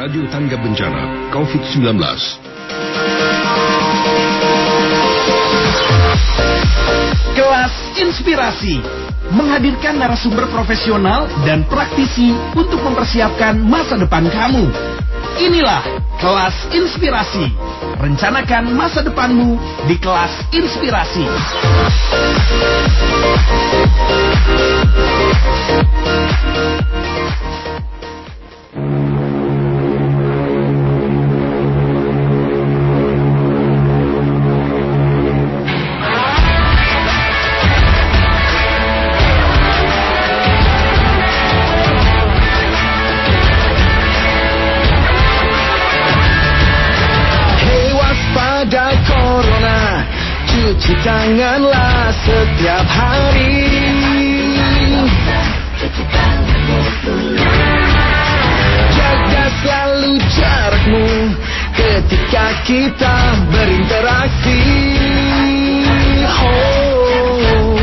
Radio Tangga Bencana COVID-19. Kelas Inspirasi menghadirkan narasumber profesional dan praktisi untuk mempersiapkan masa depan kamu. Inilah Kelas Inspirasi. Rencanakan masa depanmu di Kelas Inspirasi. Kita berinteraksi. Oh.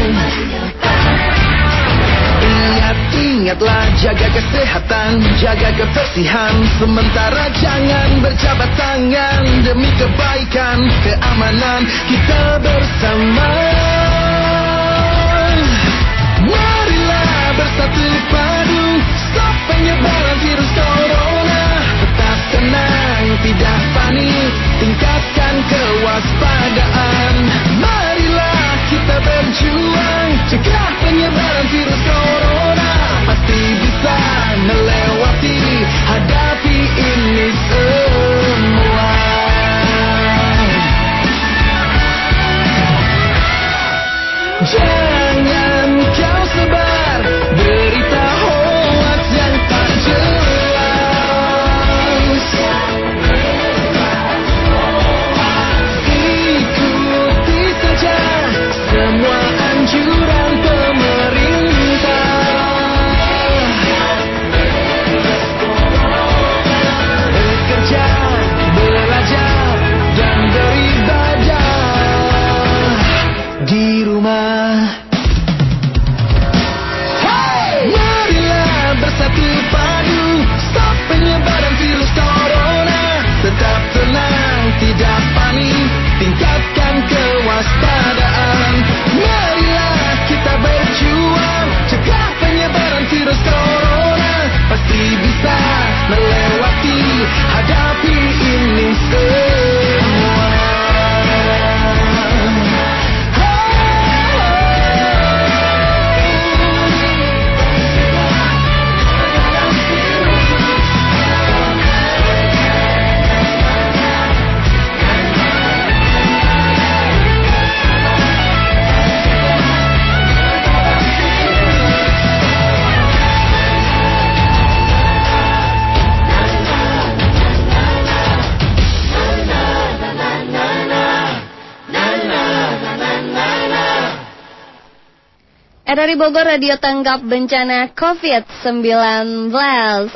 Ingat, ingatlah jaga kesehatan, jaga kebersihan. Sementara jangan berjabat tangan Demi kebaikan, keamanan kita bersama. Marilah bersatu padu Stop penyebaran virus corona. Tetap tenang, tidak panik Tingkatkan kewaspadaan. Marilah kita berjuang. Cegah dari Bogor Radio Tanggap Bencana COVID-19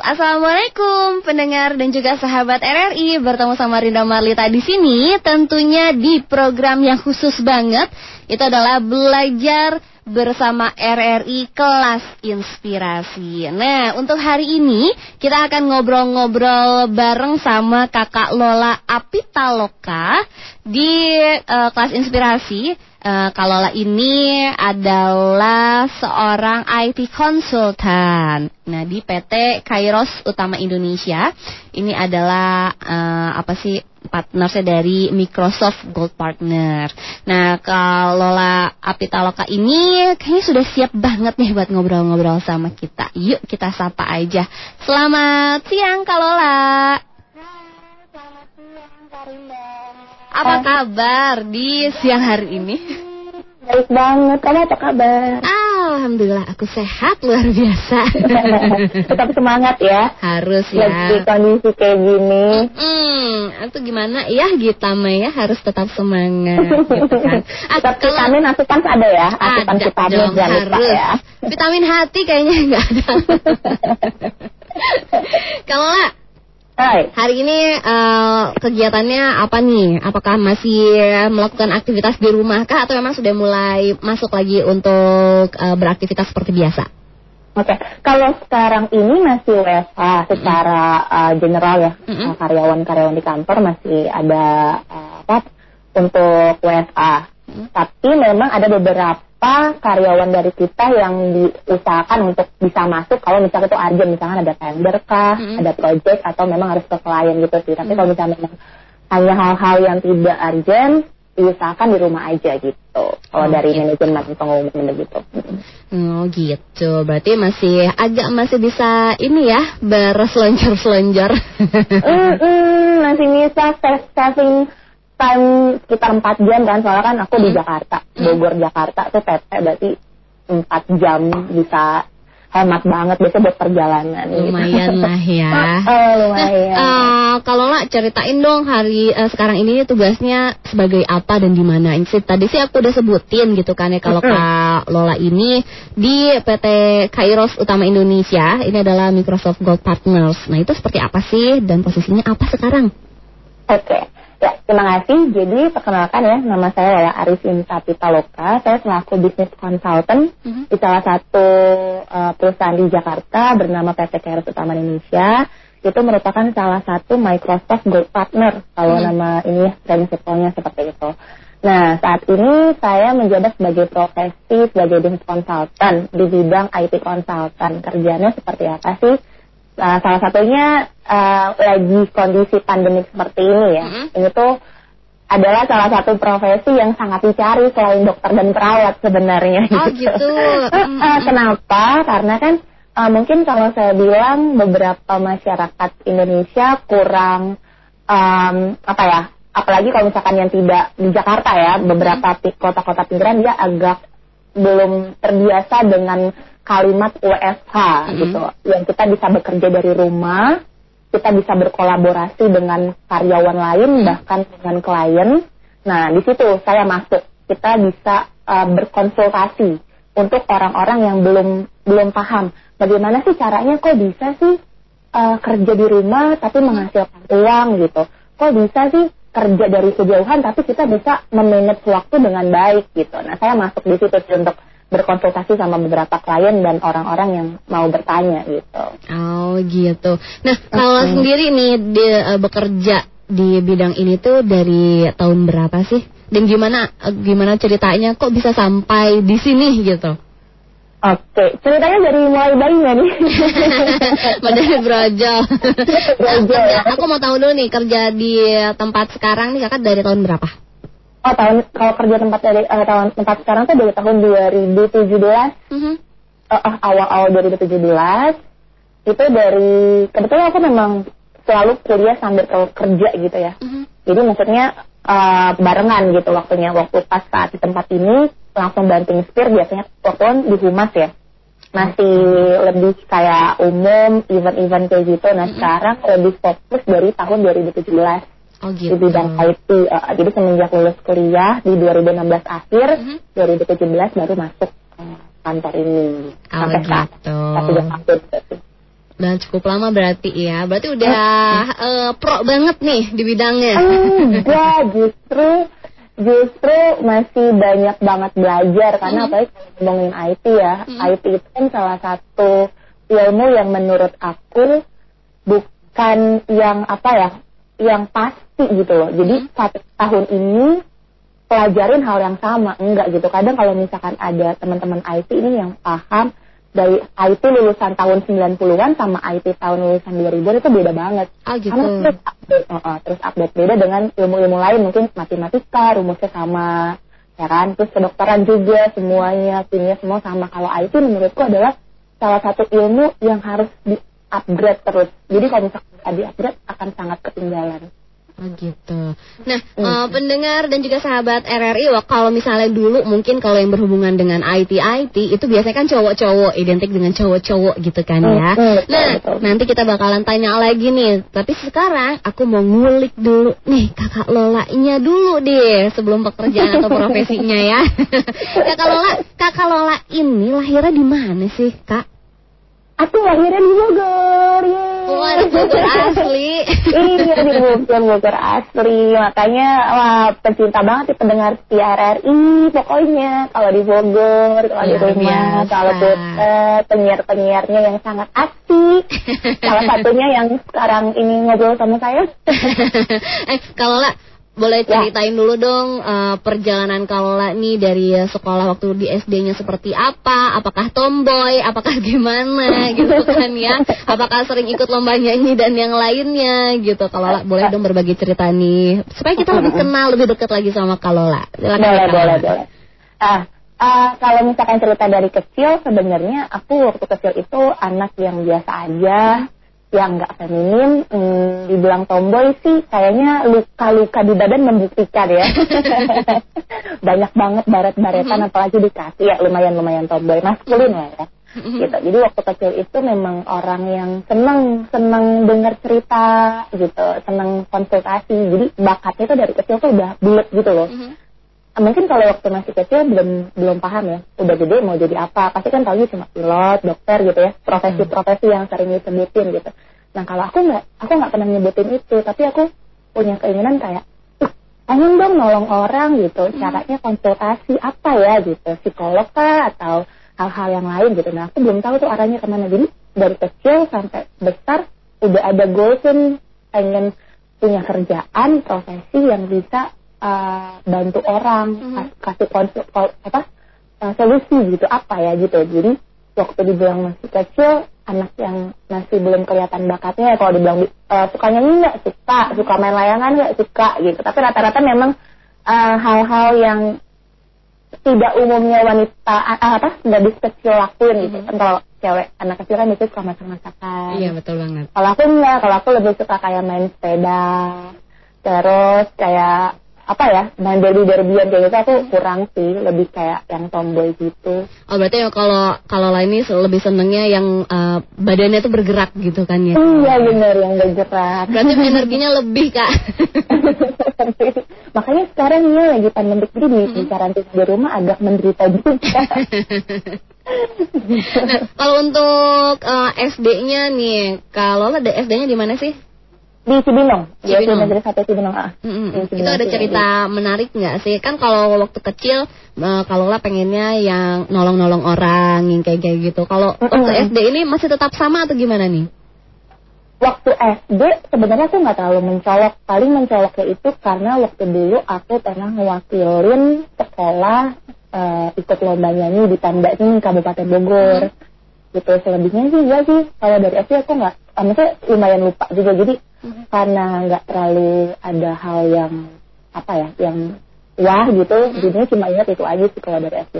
Assalamualaikum pendengar dan juga sahabat RRI Bertemu sama Rinda Marlita di sini Tentunya di program yang khusus banget. Itu adalah belajar bersama RRI Kelas Inspirasi. Nah untuk hari ini kita akan ngobrol-ngobrol bareng sama kakak Lola Apitaloka Di eh, Kelas Inspirasi Kak Lola ini adalah seorang IT konsultan. Nah, di PT Kairos Utama Indonesia. Ini adalah eh, apa sih partnersnya dari Microsoft Gold Partner. Nah, Lola Apitaloka ini kayaknya sudah siap banget nih buat ngobrol-ngobrol sama kita. Yuk kita sapa aja. Selamat siang Kak Lola. Apa kabar di siang hari ini? Baik banget, kamu apa kabar? Alhamdulillah aku sehat luar biasa. Tetap semangat ya. Harus Lagi ya. kondisi kayak gini. Hmm, itu gimana ya Gita ya harus tetap semangat gitu kan. Tetap vitamin asupan ada ya, asupan ada vitamin dong, jangan lupa harus. ya. Vitamin hati kayaknya nggak ada. Kalau lah, Hai, hari ini eh, kegiatannya apa nih? Apakah masih melakukan aktivitas di rumah kah atau memang sudah mulai masuk lagi untuk eh, beraktivitas seperti biasa? Oke, kalau sekarang ini masih WFH secara uh, general ya, Mm-mm. uh, karyawan-karyawan di kantor masih ada uh, apa untuk WFA. Tapi memang ada beberapa karyawan dari kita yang diusahakan untuk bisa masuk kalau misalnya itu urgent, misalkan ada tender kah, Mm-mm. ada project atau memang harus ke klien gitu sih. Tapi kalau misalnya memang hanya hal-hal yang tidak urgent, diusahakan di rumah aja gitu. Kalau Oh, dari gitu. manajemen pengumuman begitu. Oh gitu, berarti masih agak masih bisa ini ya berselonjor-selonjor. Mm, mm, masih bisa saving time sekitar 4 jam kan soalnya kan aku di Hmm. Jakarta Bogor Jakarta tuh PP berarti 4 jam bisa hemat banget biasanya buat perjalanan gitu. Lumayan lah ya. Oh, lumayan Eh, kalau lah ceritain dong hari eh, sekarang ini tugasnya sebagai apa dan di mana. Sih, Tadi sih aku udah sebutin gitu kan ya kalau Mm-mm. Kak Lola ini di PT Kairos Utama Indonesia ini adalah Microsoft Gold Partners. Nah itu seperti apa sih dan posisinya apa sekarang? Oke, ya terima kasih. Jadi perkenalkan ya, nama saya adalah Arifin Sapitaloka. Saya selaku bisnis consultant Mhm. di salah satu uh, perusahaan di Jakarta bernama PT Keros Utama Indonesia. Itu merupakan salah satu Microsoft Gold Partner kalau Mhm. nama ini ya, prinsipalnya seperti itu. Nah, saat ini saya menjabat sebagai profesi sebagai bisnis consultant di bidang IT consultant. Kerjanya seperti apa sih? Nah, salah satunya uh, lagi kondisi pandemik seperti ini ya. Mhm. Ini tuh adalah salah satu profesi yang sangat dicari selain dokter dan perawat sebenarnya. Oh, gitu. Eh, Mm-mm. Kenapa? Karena kan uh, mungkin kalau saya bilang beberapa masyarakat Indonesia kurang um, apa ya? Apalagi kalau misalkan yang tidak di Jakarta ya, beberapa pi- kota-kota pinggiran dia agak belum terbiasa dengan kalimat WFH Mhm. gitu. Yang kita bisa bekerja dari rumah, kita bisa berkolaborasi dengan karyawan lain bahkan dengan klien. Nah, di situ saya masuk. Kita bisa uh, berkonsultasi untuk orang-orang yang belum belum paham bagaimana sih caranya kok bisa sih uh, kerja di rumah tapi menghasilkan uang gitu. Kok bisa sih kerja dari kejauhan tapi kita bisa memanage waktu dengan baik gitu. Nah, saya masuk di situ untuk berkonsultasi sama beberapa klien dan orang-orang yang mau bertanya gitu. Oh gitu. Nah kalau sendiri nih di, eh, bekerja di bidang ini tuh dari tahun berapa sih? Dan gimana eh, gimana ceritanya kok bisa sampai di sini gitu? Oke, ceritanya dari mulai bayinya nih. Dari brojol. Brojol, ya. Aku mau tahu dulu nih kerja di tempat sekarang nih kakak dari tahun berapa? Oh tahun kalau kerja tempat dari eh, tahun tempat sekarang tuh dari tahun 2017 Mhm. eh, eh, awal-awal 2017 itu dari kebetulan aku memang selalu kuliah sambil ke- kerja gitu ya. Mhm. Jadi maksudnya eh, barengan gitu waktunya waktu pas saat di tempat ini langsung banting setir biasanya kan di humas ya masih lebih kayak umum event-event kayak gitu. Nah sekarang lebih fokus dari tahun 2017 Oh di gitu. bidang IT. eh, jadi semenjak lulus kuliah di 2016 akhir, Mhm. 2017 baru masuk ke kantor ini. Oh, Sampai saat gitu. dua tahun. Dan cukup lama berarti ya. Berarti udah eh, pro banget nih di bidangnya. Enggak, justru justru masih banyak banget belajar karena Mhm. apalagi kalau ngomongin IT ya, Mhm. IT itu kan salah satu ilmu yang menurut aku bukan yang apa ya, yang pasti gitu loh. Jadi Mhm. satu tahun ini pelajarin hal yang sama enggak gitu. Kadang kalau misalkan ada teman-teman IT ini yang paham dari IT lulusan tahun 90-an sama IT tahun lulusan 2000 itu beda banget. Oh gitu. Karena update, uh, uh, terus update beda dengan ilmu-ilmu lain mungkin matematika rumusnya sama ya kan? Terus kedokteran juga semuanya kimia semua sama. Kalau IT menurutku adalah salah satu ilmu yang harus di upgrade terus. Jadi kalau misalkan di upgrade akan sangat ketinggalan Oh gitu. Nah, eh, pendengar dan juga sahabat RRI, wah, kalau misalnya dulu mungkin kalau yang berhubungan dengan IT IT itu biasanya kan cowok-cowok identik dengan cowok-cowok gitu kan ya. Betul, Nah, betul. nanti kita bakalan tanya lagi nih. Tapi sekarang aku mau ngulik dulu nih kakak Lola-nya dulu deh sebelum pekerjaan atau profesinya ya. kakak Lola, kakak Lola ini lahirnya di mana sih kak? Aku lahirnya di Bogor yeay. Wah, di Bogor asli. iya di Bogor, Bogor asli. Makanya wah pecinta banget di pendengar di RRI pokoknya kalau di Bogor, kalau di rumah, kalau Putet, penyiar-penyiarnya yang sangat asik. Salah satunya yang sekarang ini ngobrol sama saya. eh, kalau lah boleh Ya. ceritain dulu dong eh, perjalanan Kalola nih dari sekolah waktu di SD-nya seperti apa? Apakah tomboy? Apakah gimana gitu kan ya? Apakah sering ikut lomba nyanyi dan yang lainnya gitu? Kalola boleh dong berbagi cerita nih supaya kita lebih kenal lebih dekat lagi sama Kalola. Silakan boleh, boleh, boleh. Ah, ah, kalau misalkan cerita dari kecil, sebenarnya aku waktu kecil itu anak yang biasa aja, yang nggak feminin. Hmm, dibilang tomboy sih, kayaknya luka-luka di badan membuktikan ya. Banyak banget baret-baretan, apalagi di kaki ya lumayan-lumayan tomboy, maskulin lah ya. gitu. Jadi waktu kecil itu memang orang yang seneng seneng dengar cerita gitu, seneng konsultasi. Jadi bakatnya itu dari kecil tuh udah bulat gitu loh. Mhm. Mungkin kalau waktu masih kecil belum belum paham ya, udah gede mau jadi apa? Pasti kan tahunya cuma pilot, dokter gitu ya, profesi-profesi yang sering disebutin gitu. Nah kalau aku nggak, aku nggak pernah nyebutin itu, tapi aku punya keinginan kayak, "Ih, pengen dong nolong orang gitu, caranya konsultasi apa ya gitu, psikolog kah atau hal-hal yang lain gitu. Nah aku belum tahu tuh arahnya ke mana. Jadi dari kecil sampai besar udah ada goalsnya pengen punya kerjaan, profesi yang bisa uh, bantu orang, kas- kasih kol- apa uh, solusi gitu apa ya gitu. Jadi waktu dibilang masih kecil, anak yang masih belum kelihatan bakatnya, kalau dibilang uh, suka nyanyi nggak suka, suka main layangan nggak suka gitu. Tapi rata-rata memang uh, hal-hal yang tidak umumnya wanita ah, apa gadis kecil lakuin gitu kan kalau cewek anak kecil kan itu suka masak-masakan Iya betul banget. kalau aku enggak kalau aku lebih suka kayak main sepeda terus kayak apa ya main derby derbyan kayak gitu aku kurang sih lebih kayak yang tomboy gitu Oh berarti ya kalau kalau lain ini lebih senengnya yang eh, badannya tuh bergerak gitu kan ya? iya bener yang bergerak Berarti energinya lebih kak. makanya sekarang ini lagi pandemi jadi di, di karantina di rumah agak menderita juga Nah, kalau untuk eh, SD-nya nih, kalau ada SD-nya di mana sih? Di Cibinong di Cibinong. Negeri Satu Cibinong ah Mm-mm. Di Itu Cibinong ada cerita menarik nggak sih? Kan kalau waktu kecil, eh, kalau lah pengennya yang nolong-nolong orang, yang kayak kayak gitu. Kalau waktu Mm-mm. SD ini masih tetap sama atau gimana nih? waktu SD sebenarnya aku nggak terlalu mencolok paling mencoloknya itu karena waktu dulu aku pernah ngewakilin sekolah eh, ikut lomba nyanyi di tanda ini Kabupaten Bogor gitu selebihnya sih enggak sih kalau dari SD aku nggak eh, maksudnya lumayan lupa juga jadi karena nggak terlalu ada hal yang apa ya yang wah gitu jadinya cuma ingat itu aja sih kalau dari SD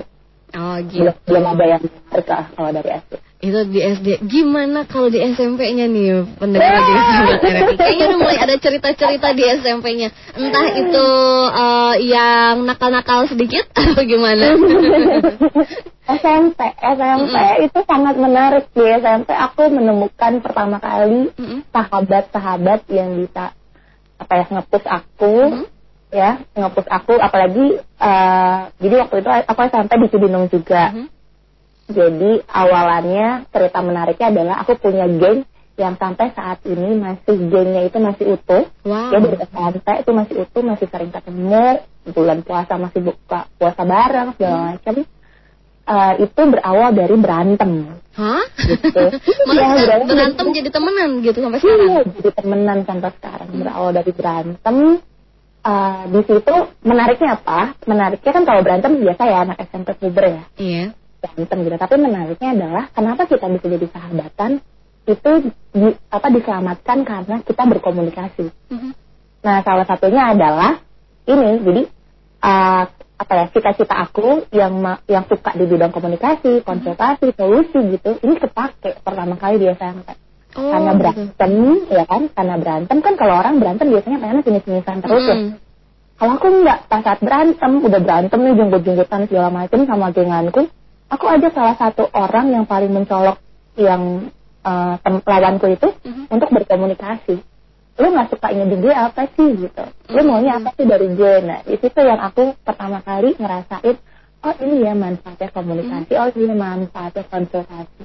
Oh gitu. belum, belum ada yang menarik lah kalau dari SD Itu di SD. Gimana kalau di SMP-nya nih pendengar lagi Sobat RRI? Kayaknya udah mulai ada cerita-cerita di SMP-nya. Entah itu eh, yang nakal-nakal sedikit atau gimana? SMP, SMP itu sangat menarik di SMP. Aku menemukan pertama kali sahabat-sahabat yang bisa apa ya ngepus aku, Mhm. ya ngepus aku. Apalagi eh, jadi waktu itu aku SMP di Cibinong juga. Mhm. Jadi awalannya cerita menariknya adalah aku punya geng yang sampai saat ini masih gengnya itu masih utuh. Wow. Ya dari SMP itu masih utuh, masih sering ketemu. Bulan puasa masih buka puasa bareng segala macam. Eh, itu berawal dari berantem Hah? gitu. Malah Iya, berantem, berantem jadi temenan gitu sampai sekarang. Iya, jadi temenan sampai sekarang berawal dari berantem. Eh, di situ menariknya apa? Menariknya kan kalau berantem biasa ya anak SMP puber ya Iya. Berantem gitu. Tapi menariknya adalah kenapa kita bisa jadi sahabatan itu di- apa diselamatkan karena kita berkomunikasi. Mhm. Nah, salah satunya adalah ini. Jadi uh, apa ya cita-cita aku yang yang suka di bidang komunikasi, konsultasi, solusi gitu. Ini kepake pertama kali di SMP. Oh, karena gitu. berantem, ya kan? Karena berantem kan kalau orang berantem biasanya pengennya sinis-sinisan terus ya. Mm. Kalau aku enggak, pas saat berantem, udah berantem nih jenggot-jenggotan segala macam sama genganku, aku aja salah satu orang yang paling mencolok yang uh, lawanku itu Mhm. untuk berkomunikasi. Lu nggak sukanya di gue apa sih gitu? Lu maunya apa sih dari gue? Nah, di situ yang aku pertama kali ngerasain, oh ini ya manfaatnya komunikasi, oh ini manfaatnya konsultasi.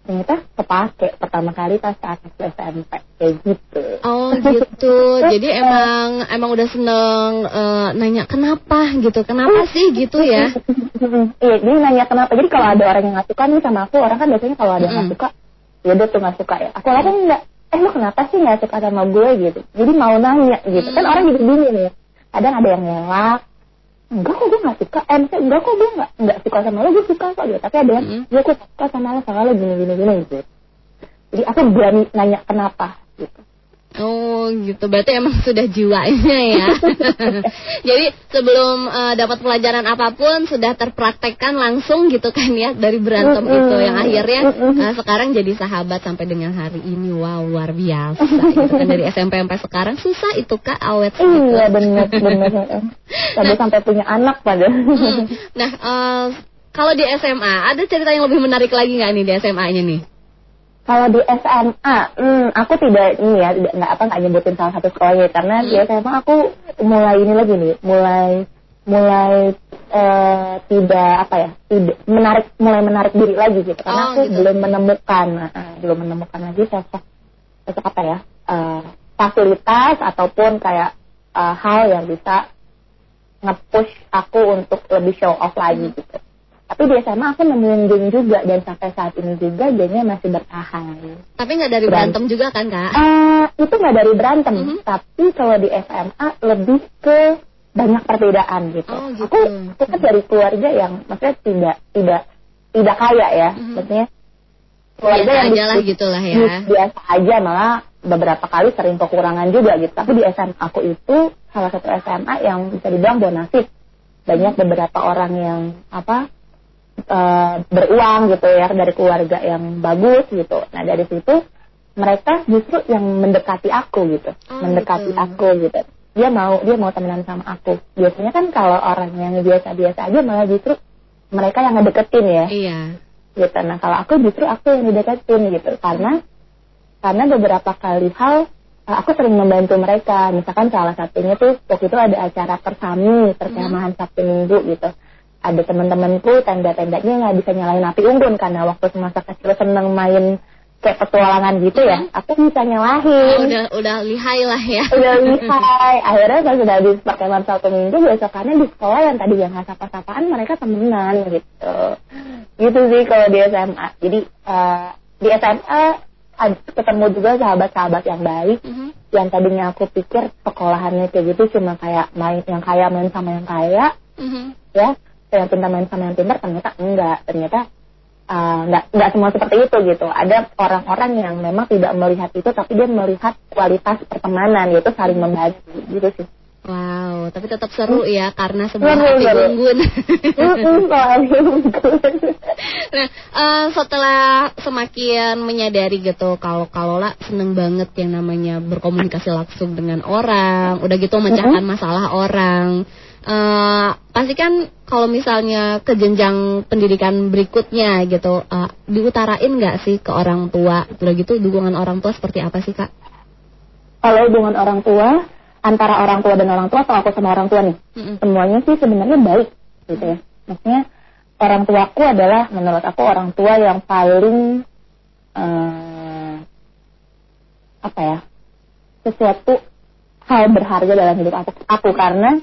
Ternyata kepake pertama kali pas saat aku SMP kayak gitu. Oh gitu. Jadi emang emang udah seneng eh, nanya kenapa? gitu. Kenapa sih? gitu ya? iya jadi nanya kenapa? Jadi kalau ada orang yang nggak suka nih sama aku orang kan biasanya kalau ada yang nggak suka ya udah tuh nggak suka ya. Aku kan enggak eh lu kenapa sih nggak suka sama gue? gitu. Jadi mau nanya gitu. Kan orang jadi bingung ya. Kadang ada yang ngelak enggak kok gue nggak suka. Eh maksudnya, enggak kok gue nggak nggak suka sama lo gue suka kok gitu tapi ada yang Mm. ya gue suka sama lo sama lo gini gini gini gitu. Jadi aku berani nanya kenapa gitu Oh gitu. Berarti emang sudah jiwanya ya. Jadi sebelum eh, dapat pelajaran apa pun sudah terpraktekkan langsung gitu kan ya dari berantem Mm-mm. itu yang akhirnya eh, sekarang jadi sahabat sampai dengan hari ini. Wow luar biasa. Gitu kan dari SMP sampai sekarang susah itu kak awet. gitu. iya bener bener sampai sampai punya anak pada Hmm. Nah, eh, kalau di SMA ada cerita yang lebih menarik lagi nggak nih di SMA-nya nih? Kalau di SMA, hmm, aku tidak ini ya, tidak nggak apa nggak nyebutin salah satu sekolahnya karena di SMA aku mulai ini lagi nih, mulai mulai eh, tidak apa ya, tidak menarik mulai menarik diri lagi gitu karena Oh, aku gitu. belum menemukan, eh, belum menemukan lagi sosok sosok apa ya, eh, fasilitas ataupun kayak eh, hal yang bisa nge-push aku untuk lebih show off lagi gitu. Tapi di SMA aku nemuin geng juga dan sampai saat ini juga gengnya masih bertahan. Tapi nggak dari Berantem. berantem juga kan kak? Eh, itu nggak dari berantem, Mhm. tapi kalau di SMA lebih ke banyak perbedaan gitu. Oh, gitu. Aku, kan dari keluarga yang maksudnya tidak tidak tidak kaya ya, Mhm. maksudnya keluarga Biasa yang aja lah gitu lah ya. bi- biasa aja malah beberapa kali sering kekurangan juga gitu. Tapi di SMA aku itu salah satu SMA yang bisa dibilang bonafit. Banyak beberapa orang yang apa eh, beruang gitu ya dari keluarga yang bagus gitu. Nah dari situ mereka justru yang mendekati aku gitu, Oh, mendekati gitu. aku gitu. Dia mau dia mau temenan sama aku. Biasanya kan kalau orang yang biasa-biasa aja malah justru mereka yang ngedeketin ya Iya. gitu. Nah kalau aku justru aku yang dideketin gitu karena karena beberapa kali hal eh, aku sering membantu mereka. Misalkan salah satunya tuh waktu itu ada acara persami perkemahan Sabtu Minggu gitu. Ada teman-temanku tenda-tendanya nggak bisa nyalain api unggun karena waktu semasa kecil seneng main kayak petualangan gitu ya. Aku bisa Oh, nyalain udah udah lihai lah ya. udah lihai akhirnya pas sudah habis pertemuan satu minggu besokannya di sekolah yang tadi yang sapa-sapaan mereka temenan gitu gitu sih kalau di SMA jadi eh, di SMA ketemu juga sahabat-sahabat yang baik Mhm. yang tadinya aku pikir sekolahannya kayak gitu cuma kayak main yang kaya main sama yang kaya Mhm. ya yang pintar main sama yang pintar ternyata enggak ternyata uh, nggak nggak semua seperti itu gitu ada orang-orang yang memang tidak melihat itu tapi dia melihat kualitas pertemanan yaitu saling membantu gitu sih Wow, tapi tetap seru ya karena sebuah seru. unggun. Gitu. nah, eh, setelah semakin menyadari gitu kalau kalau lah seneng banget yang namanya berkomunikasi langsung dengan orang, udah gitu memecahkan masalah orang. Eh pasti kan kalau misalnya ke jenjang pendidikan berikutnya gitu, eh, diutarain nggak sih ke orang tua? Udah gitu dukungan orang tua seperti apa sih kak? kalau hubungan orang tua antara orang tua dan orang tua atau aku sama orang tua nih Mm-mm. semuanya sih sebenarnya baik gitu ya maksudnya orang tuaku adalah menurut aku orang tua yang paling eh, apa ya sesuatu hal berharga dalam hidup aku aku karena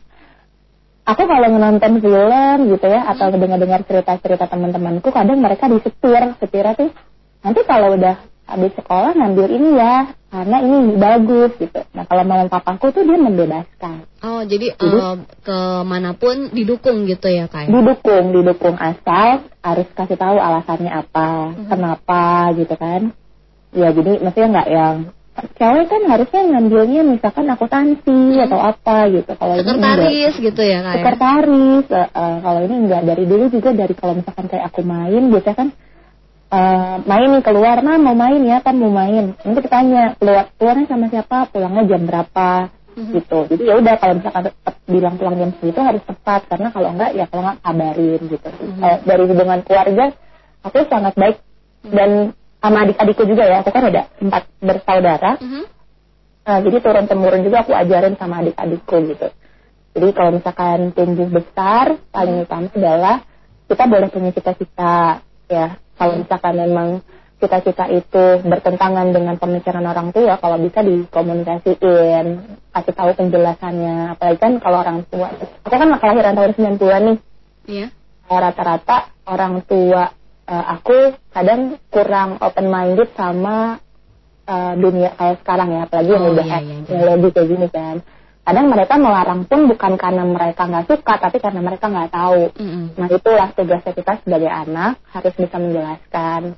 aku kalau nonton film gitu ya atau dengar-dengar cerita-cerita teman-temanku kadang mereka disetir setirnya tuh nanti kalau udah habis sekolah ngambil ini ya karena ini bagus gitu nah kalau mama papaku tuh dia membebaskan Oh, jadi Jadi- eh, ke mana pun didukung gitu ya kak? didukung didukung asal harus kasih tahu alasannya apa Mhm. kenapa gitu kan ya jadi maksudnya nggak yang cewek kan harusnya ngambilnya misalkan akuntansi atau apa gitu. Kalau ini enggak. Gitu ya kak? ya? sekretaris eh, eh, kalau ini enggak. Dari dulu juga dari kalau misalkan kayak aku main biasanya kan eh, main nih keluar. Mah mau main ya kan mau main. Nanti ditanya keluar keluarnya sama siapa? Pulangnya jam berapa? Mhm. gitu. Jadi ya udah kalau misalkan tetap bilang pulang jam segitu harus tepat. Karena kalau enggak ya kalau enggak kabarin gitu. Mhm. Kalau dari hubungan keluarga aku sangat baik. Dan sama adik-adikku juga ya aku kan ada empat bersaudara Mhm. Nah, jadi turun temurun juga aku ajarin sama adik-adikku gitu. Jadi kalau misalkan tumbuh besar, paling utama adalah kita boleh punya cita-cita ya. Kalau misalkan memang cita-cita itu bertentangan dengan pemikiran orang tua, kalau bisa dikomunikasiin, kasih tahu penjelasannya. Apalagi kan kalau orang tua, aku kan kelahiran tahun 90-an nih, Iya. rata-rata orang tua eh, aku kadang kurang open minded sama eh, dunia kayak sekarang ya apalagi yang Oh, udah iya, iya, iya. teknologi kayak gini kan kadang mereka melarang pun bukan karena mereka nggak suka tapi karena mereka nggak tahu Mm-mm. nah itulah tugasnya kita sebagai anak harus bisa menjelaskan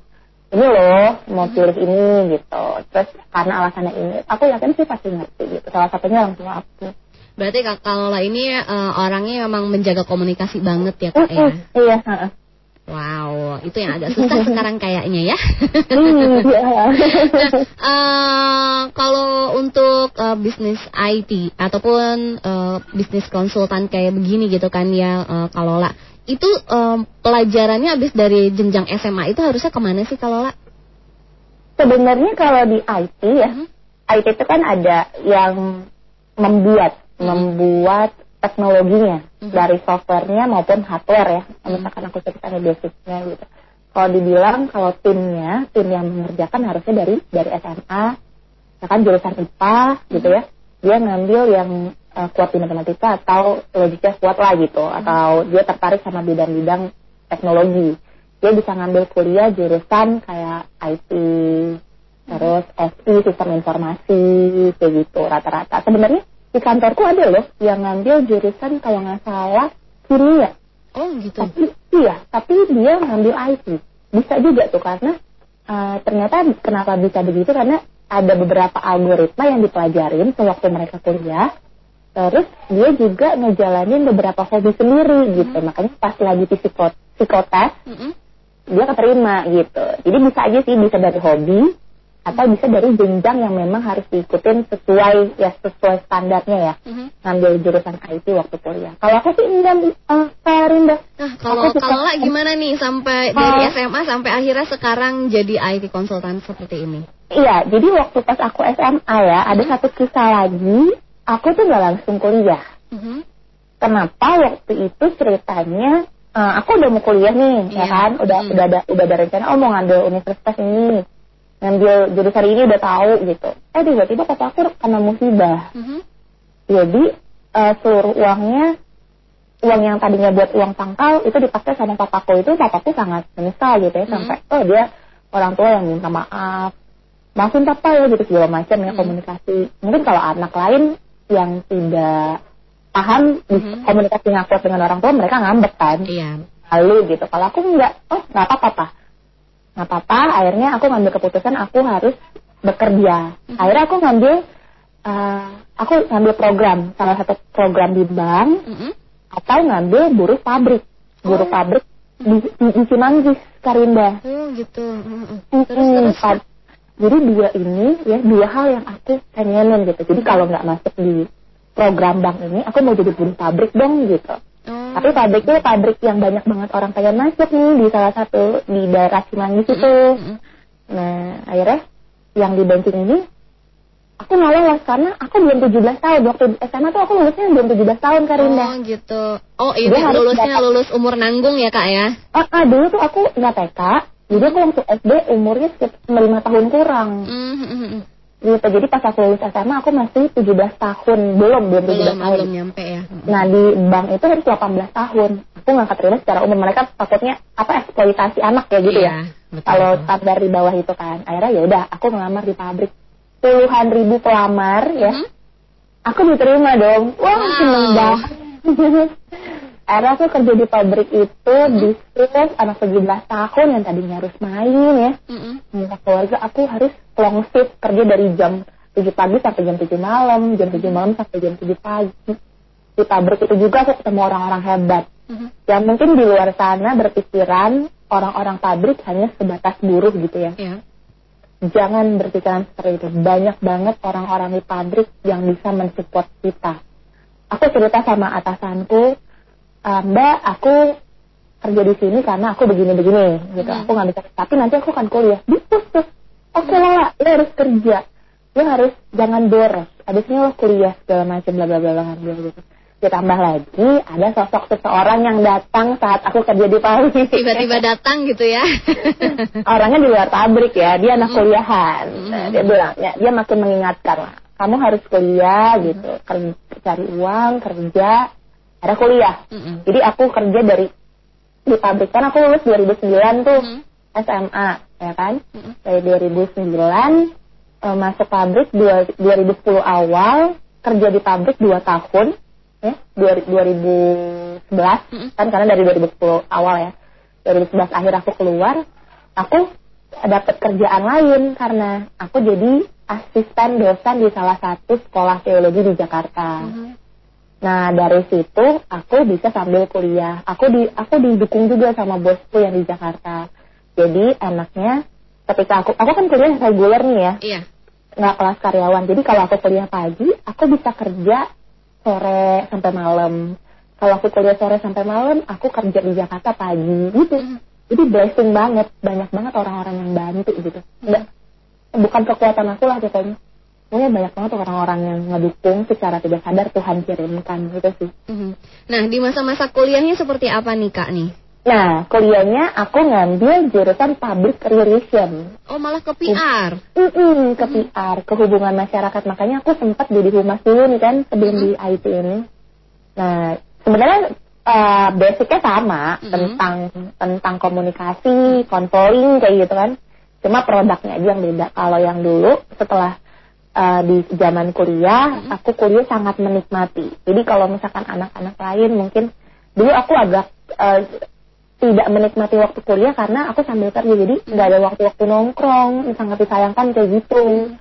ini loh mau pilih ini gitu terus karena alasannya ini aku yakin sih pasti ngerti gitu salah satunya orang tua aku Berarti Lola ini eh, orangnya memang menjaga komunikasi banget ya Kak ya. Mm-mm, iya heeh. Wow, itu yang agak susah sekarang kayaknya ya. Hmm, iya. Eh, kalau untuk eh, bisnis IT ataupun eh, bisnis konsultan kayak begini gitu kan ya eh, Kalola, itu eh, pelajarannya habis dari jenjang SMA itu harusnya ke mana sih Kalola? Sebenarnya kalau di IT ya, Mhm. IT itu kan ada yang membuat, membuat teknologinya Mhm. dari softwarenya maupun hardware ya. Misalkan aku ceritanya basicnya gitu. Kalau dibilang kalau timnya, tim yang mengerjakan harusnya dari dari SMA, misalkan jurusan IPA gitu ya, dia ngambil yang eh, kuat di matematika atau logiknya kuat lah gitu, atau dia tertarik sama bidang-bidang teknologi. Dia bisa ngambil kuliah jurusan kayak IT, terus SI sistem informasi kayak gitu rata-rata. Sebenarnya di kantorku ada loh yang ngambil jurusan kalau nggak salah kimia. Oh gitu. Tapi iya, tapi dia ngambil IT. Bisa juga tuh karena eh, ternyata kenapa bisa begitu karena ada beberapa algoritma yang dipelajarin sewaktu mereka kuliah. Terus dia juga ngejalanin beberapa hobi sendiri gitu. Makanya pas lagi psikot psikotes Mm-mm. dia keterima gitu. Jadi bisa aja sih bisa dari hobi atau bisa dari jenjang yang memang harus diikutin sesuai ya sesuai standarnya ya Mhm. ngambil jurusan IT waktu kuliah. Kalau aku sih enggak uh, Kak Rinda. Nah, kalau suka- Kalola gimana nih sampai dari Oh. SMA sampai akhirnya sekarang jadi IT konsultan seperti ini? Iya, jadi waktu pas aku SMA ya ada satu kisah lagi. Aku tuh nggak langsung kuliah. Mhm. Kenapa waktu itu ceritanya uh, aku udah mau kuliah nih, Iya. ya kan? Udah Mm. udah ada udah ada rencana oh mau ngambil universitas ini, ngambil jurusan ini udah tahu gitu. Eh tiba-tiba papa aku kena musibah. Mhm. Jadi uh, seluruh uangnya uang yang tadinya buat uang pangkal itu dipakai sama papaku itu papaku sangat menyesal gitu ya Hmm. sampai oh dia orang tua yang minta maaf maafin papa ya gitu segala macam ya Hmm. komunikasi mungkin kalau anak lain yang tidak paham Hmm. komunikasi nggak kuat dengan orang tua mereka ngambek kan Iya. lalu gitu kalau aku nggak oh nggak apa-apa. Nggak apa-apa akhirnya aku ngambil keputusan aku harus bekerja akhirnya aku ngambil eh, aku ngambil program salah satu program di bank Mhm. atau ngambil buruh pabrik buruh Oh. pabrik di, di, di Cimanggis Karinda Oh gitu. Mhm. Mm-mm, Terus terus. Jadi dua ini ya dua hal yang aku pengenin gitu jadi kalau nggak masuk di program bank ini aku mau jadi buruh pabrik dong gitu Oh. tapi pabriknya pabrik yang banyak banget orang pengen masuk nih di salah satu di daerah Cimanggis itu. Mhm. Nah akhirnya yang di banking ini aku nggak lolos karena aku belum 17 tahun. Waktu SMA tuh aku lulusnya belum 17 tahun Karinda. Oh gitu. Oh ini Dia lulusnya dapat- lulus umur nanggung ya kak ya? Ah, ah, dulu tuh aku nggak TK. Jadi aku waktu SD umurnya sekitar 5 tahun kurang. Mhm. Gitu. Jadi pas aku lulus SMA aku masih 17 tahun. Belum, belum 17 Belum tahun. belum nyampe ya. Nah di bank itu harus 18 tahun. Aku nggak keterima secara umum. Mereka takutnya apa eksploitasi anak ya gitu Iya, ya. Kalau standar di bawah itu kan. Akhirnya ya udah aku ngelamar di pabrik. Puluhan ribu pelamar ya. Mhm. Aku diterima dong. Wah Wow. seneng banget. Akhirnya aku kerja di pabrik itu di shift anak 17 tahun yang tadinya harus main ya. Mhm. Minta keluarga aku harus long shift kerja dari jam 7 pagi sampai jam 7 malam, jam 7 malam sampai jam 7 pagi. Di pabrik itu juga aku ketemu orang-orang hebat. Mhm. Yang mungkin di luar sana berpikiran orang-orang pabrik hanya sebatas buruh gitu ya. Ya. Jangan berpikiran seperti itu. Banyak banget orang-orang di pabrik yang bisa mensupport kita. Aku cerita sama atasanku, "Ah, Mbak, aku kerja di sini karena aku begini-begini gitu. Hmm. Aku nggak bisa. Tapi nanti aku akan kuliah. Tuh. Oke lah, lo harus kerja. Lo harus jangan boros. Abisnya lo kuliah segala macam bla bla bla bla bla ditambah lagi ada sosok seseorang yang datang saat aku kerja di pabrik. Tiba-tiba datang gitu ya. Orangnya di luar pabrik ya, dia anak kuliahan. Nah, dia bilang, ya, dia makin mengingatkan lah, kamu harus kuliah gitu, kerja, cari uang, kerja, ada kuliah. Mm-mm. Jadi aku kerja dari di pabrik kan aku lulus 2009 tuh Mhm. SMA ya kan. Mhm. Dari 2009 eh, masuk pabrik dua- 2010 awal kerja di pabrik 2 tahun ya dua- 2011 Mhm. kan karena dari 2010 awal ya 2011 akhir aku keluar aku dapat kerjaan lain karena aku jadi asisten dosen di salah satu sekolah teologi di Jakarta. Mhm. Nah dari situ aku bisa sambil kuliah. Aku di aku didukung juga sama bosku yang di Jakarta. Jadi enaknya ketika aku aku kan kuliah reguler nih ya, Iya. nggak kelas karyawan. Jadi kalau aku kuliah pagi, aku bisa kerja sore sampai malam. Kalau aku kuliah sore sampai malam, aku kerja di Jakarta pagi gitu. Jadi blessing banget, banyak banget orang-orang yang bantu gitu. Nggak, bukan kekuatan aku lah pokoknya. Pokoknya banyak banget orang-orang yang ngedukung secara tidak sadar Tuhan kirimkan gitu sih. Mhm. Nah, di masa-masa kuliahnya seperti apa nih Kak nih? Nah, kuliahnya aku ngambil jurusan public relation. Oh, malah ke PR. Mm-mm, ke PR, ke hubungan masyarakat. Makanya aku sempat jadi humas dulu nih kan sebelum di IT ini. Nah, sebenarnya uh, basicnya sama Mhm. tentang tentang komunikasi, konseling kayak gitu kan. Cuma produknya aja yang beda. Kalau yang dulu setelah uh, di zaman kuliah, aku kuliah sangat menikmati. Jadi kalau misalkan anak-anak lain mungkin dulu aku agak uh, tidak menikmati waktu kuliah karena aku sambil kerja. Jadi nggak ada waktu-waktu nongkrong sangat disayangkan kayak gitu.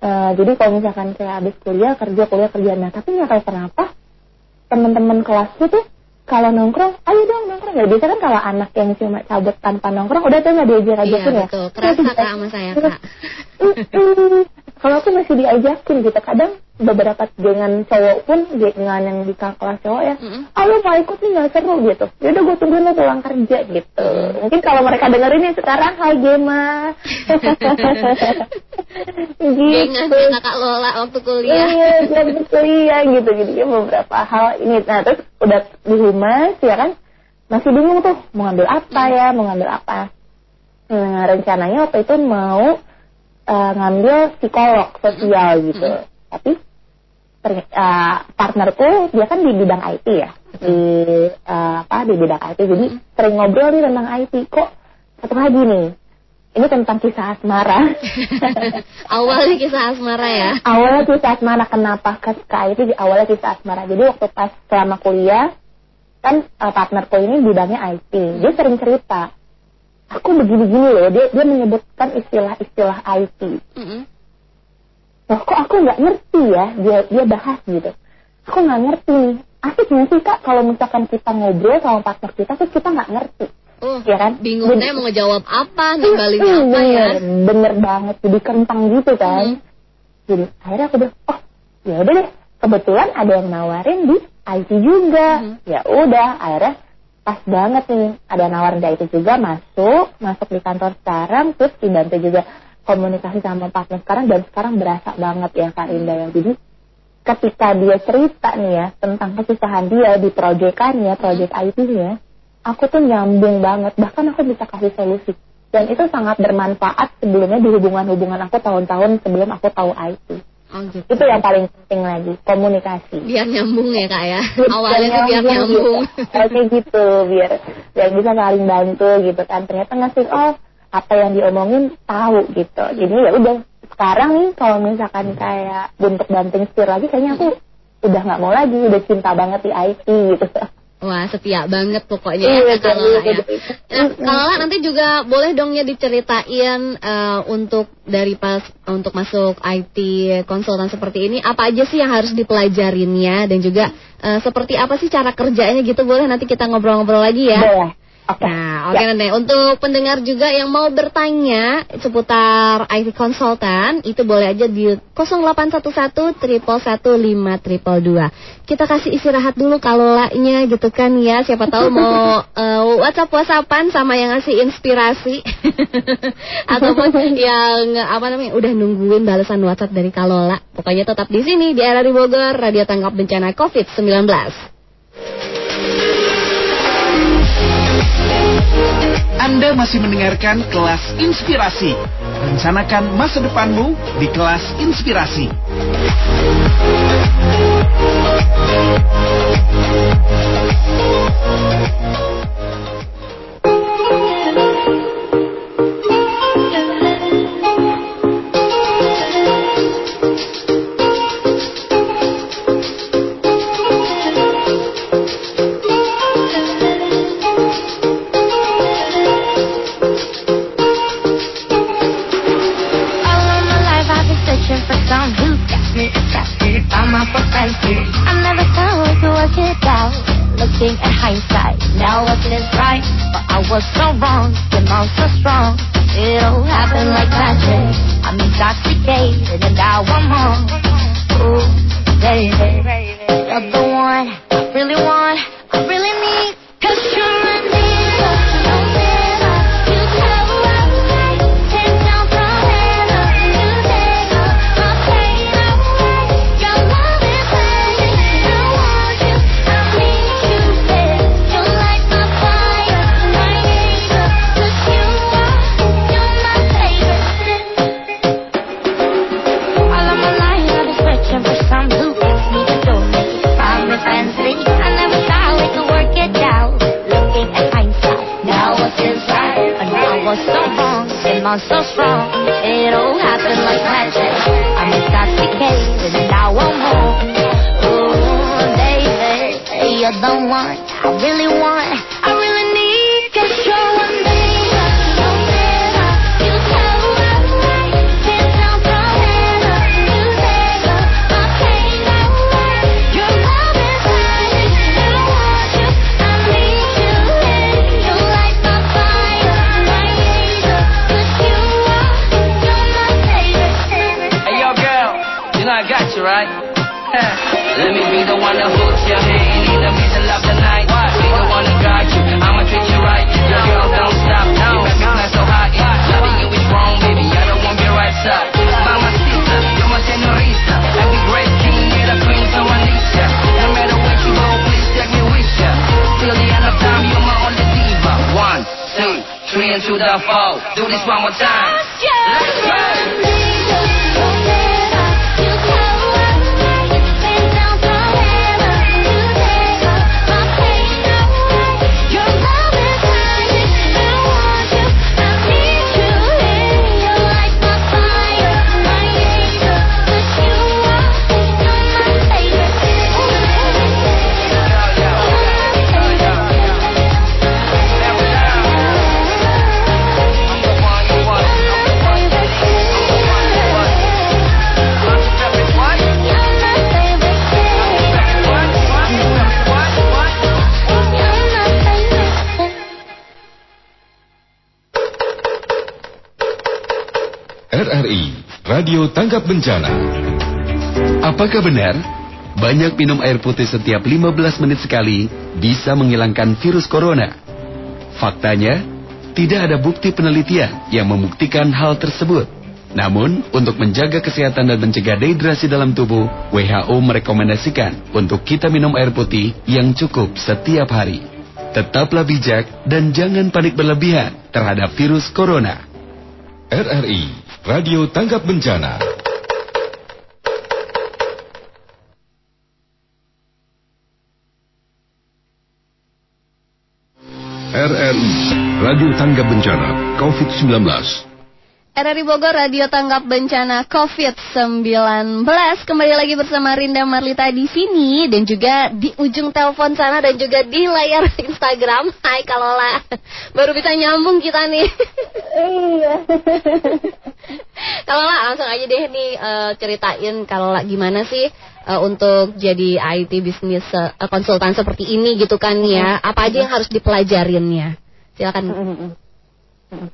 Eh, jadi kalau misalkan kayak habis kuliah kerja kuliah kerja. Nah tapi nggak tahu kenapa teman-teman kelasku tuh kalau nongkrong ayo dong nongkrong. Ya biasa kan kalau anak yang cuma cabut tanpa nongkrong udah tuh nggak diajak Iya, ajakin ya. betul. Kerasa Kak sama saya, Kak. Kalau aku masih diajakin gitu kadang beberapa dengan cowok pun dengan yang di kelas cowok ya Mm-mm. ayo mau ikut nih nggak seru gitu. Yaudah gue tungguin lo pulang kerja gitu. Mungkin kalau mereka dengerin ini sekarang hai Gema gitu. Ya Kakak Lola waktu kuliah. iya jadi kuliah gitu. Gitu ya beberapa hal ini. Nah terus udah di humas ya kan? Masih bingung tuh mau ngambil apa ya mau ngambil apa. Nah, rencananya waktu itu mau eh, ngambil psikolog sosial gitu. Tapi terny- eh, partnerku dia kan di bidang IT ya. Di eh, apa di bidang IT jadi sering ngobrol nih tentang IT kok satu lagi nih ini tentang kisah asmara. Awalnya kisah asmara ya. awalnya kisah asmara. Kenapa ke, ke IT di awalnya kisah asmara. Jadi waktu pas selama kuliah kan uh, partnerku ini bidangnya IT dia sering cerita aku begini-begini loh. Dia dia menyebutkan istilah-istilah IT Mm-mm. Loh kok aku nggak ngerti ya? Dia dia bahas gitu. Aku nggak ngerti. Nih asik nggak sih kak kalau misalkan kita ngobrol sama partner kita terus kita nggak ngerti. Oh, ya kan? bingung Jadi- deh mau ngejawab apa, nimbalinnya Hmm, apa ya. bener, bener banget. Jadi kentang gitu kan. Hmm. jadi akhirnya aku bilang oh ya udah deh. Kebetulan ada yang nawarin di IT juga. Hmm. ya udah akhirnya pas banget nih. Ada nawarin di IT juga masuk. Masuk di kantor sekarang terus dibantu juga komunikasi sama partner. Sekarang dan sekarang berasa banget ya Kak Indah ya. Jadi ketika dia cerita nih ya tentang kesusahan dia di proyekannya proyek IT-nya aku tuh nyambung banget. Bahkan aku bisa kasih solusi. Dan itu sangat bermanfaat sebelumnya di hubungan-hubungan aku tahun-tahun sebelum aku tahu IT Oh gitu. itu yang paling penting lagi komunikasi. Biar nyambung ya kak ya. Awalnya tuh biar nyambung. Oke gitu biar biar bisa saling bantu gitu kan. Ternyata ngasih oh apa yang diomongin tahu gitu. Jadi ya udah sekarang nih kalau misalkan kayak bentuk banting setir lagi kayaknya aku udah nggak mau lagi udah cinta banget di IT gitu. Wah setia banget pokoknya Iya, ya Kak betul, Lola ya. Nah, Lola nanti juga boleh dong ya diceritain eh, untuk dari pas untuk masuk IT konsultan seperti ini apa aja sih yang harus dipelajarinnya? Dan juga eh, seperti apa sih cara kerjanya gitu? Boleh nanti kita ngobrol-ngobrol lagi ya. boleh Oke. Nah, oke Ya. Nene. Untuk pendengar juga yang mau bertanya seputar IT konsultan, itu boleh aja di 0811 triple dua. Kita kasih istirahat dulu kalau laknya gitu kan ya. Siapa tahu mau eh, WhatsApp WhatsAppan sama yang ngasih inspirasi ataupun yang apa namanya udah nungguin balasan WhatsApp dari Kalola. Pokoknya tetap di sini di RRI Bogor, Radio Tanggap Bencana COVID-19. Anda masih mendengarkan kelas inspirasi. Rencanakan masa depanmu di kelas inspirasi. Some who got me attracted by my propensity. I never thought we could work it out. Looking at hindsight, now I see it's right, but I was so wrong. Your mom's so strong. It all happened like magic. I'm intoxicated and now I'm home. Ooh, baby, you're the one I really want, Radio Tanggap Bencana. Apakah benar banyak minum air putih setiap 15 menit sekali bisa menghilangkan virus corona? Faktanya, tidak ada bukti penelitian yang membuktikan hal tersebut. Namun, untuk menjaga kesehatan dan mencegah dehidrasi dalam tubuh, WHO merekomendasikan untuk kita minum air putih yang cukup setiap hari. Tetaplah bijak dan jangan panik berlebihan terhadap virus corona. RRI Radio Tanggap Bencana. RRI Radio Tanggap Bencana COVID-19. RRI Bogor Radio Tanggap Bencana COVID-19 Kembali lagi bersama Rinda Marlita di sini Dan juga di ujung telepon sana dan juga di layar Instagram Hai Kalola Baru bisa nyambung kita nih Iya. Kalola langsung aja deh nih eh, ceritain Kalola gimana sih eh, untuk jadi IT bisnis eh, konsultan seperti ini gitu kan ya Apa aja yang harus dipelajarinnya Silakan. Mm-mm. Mm.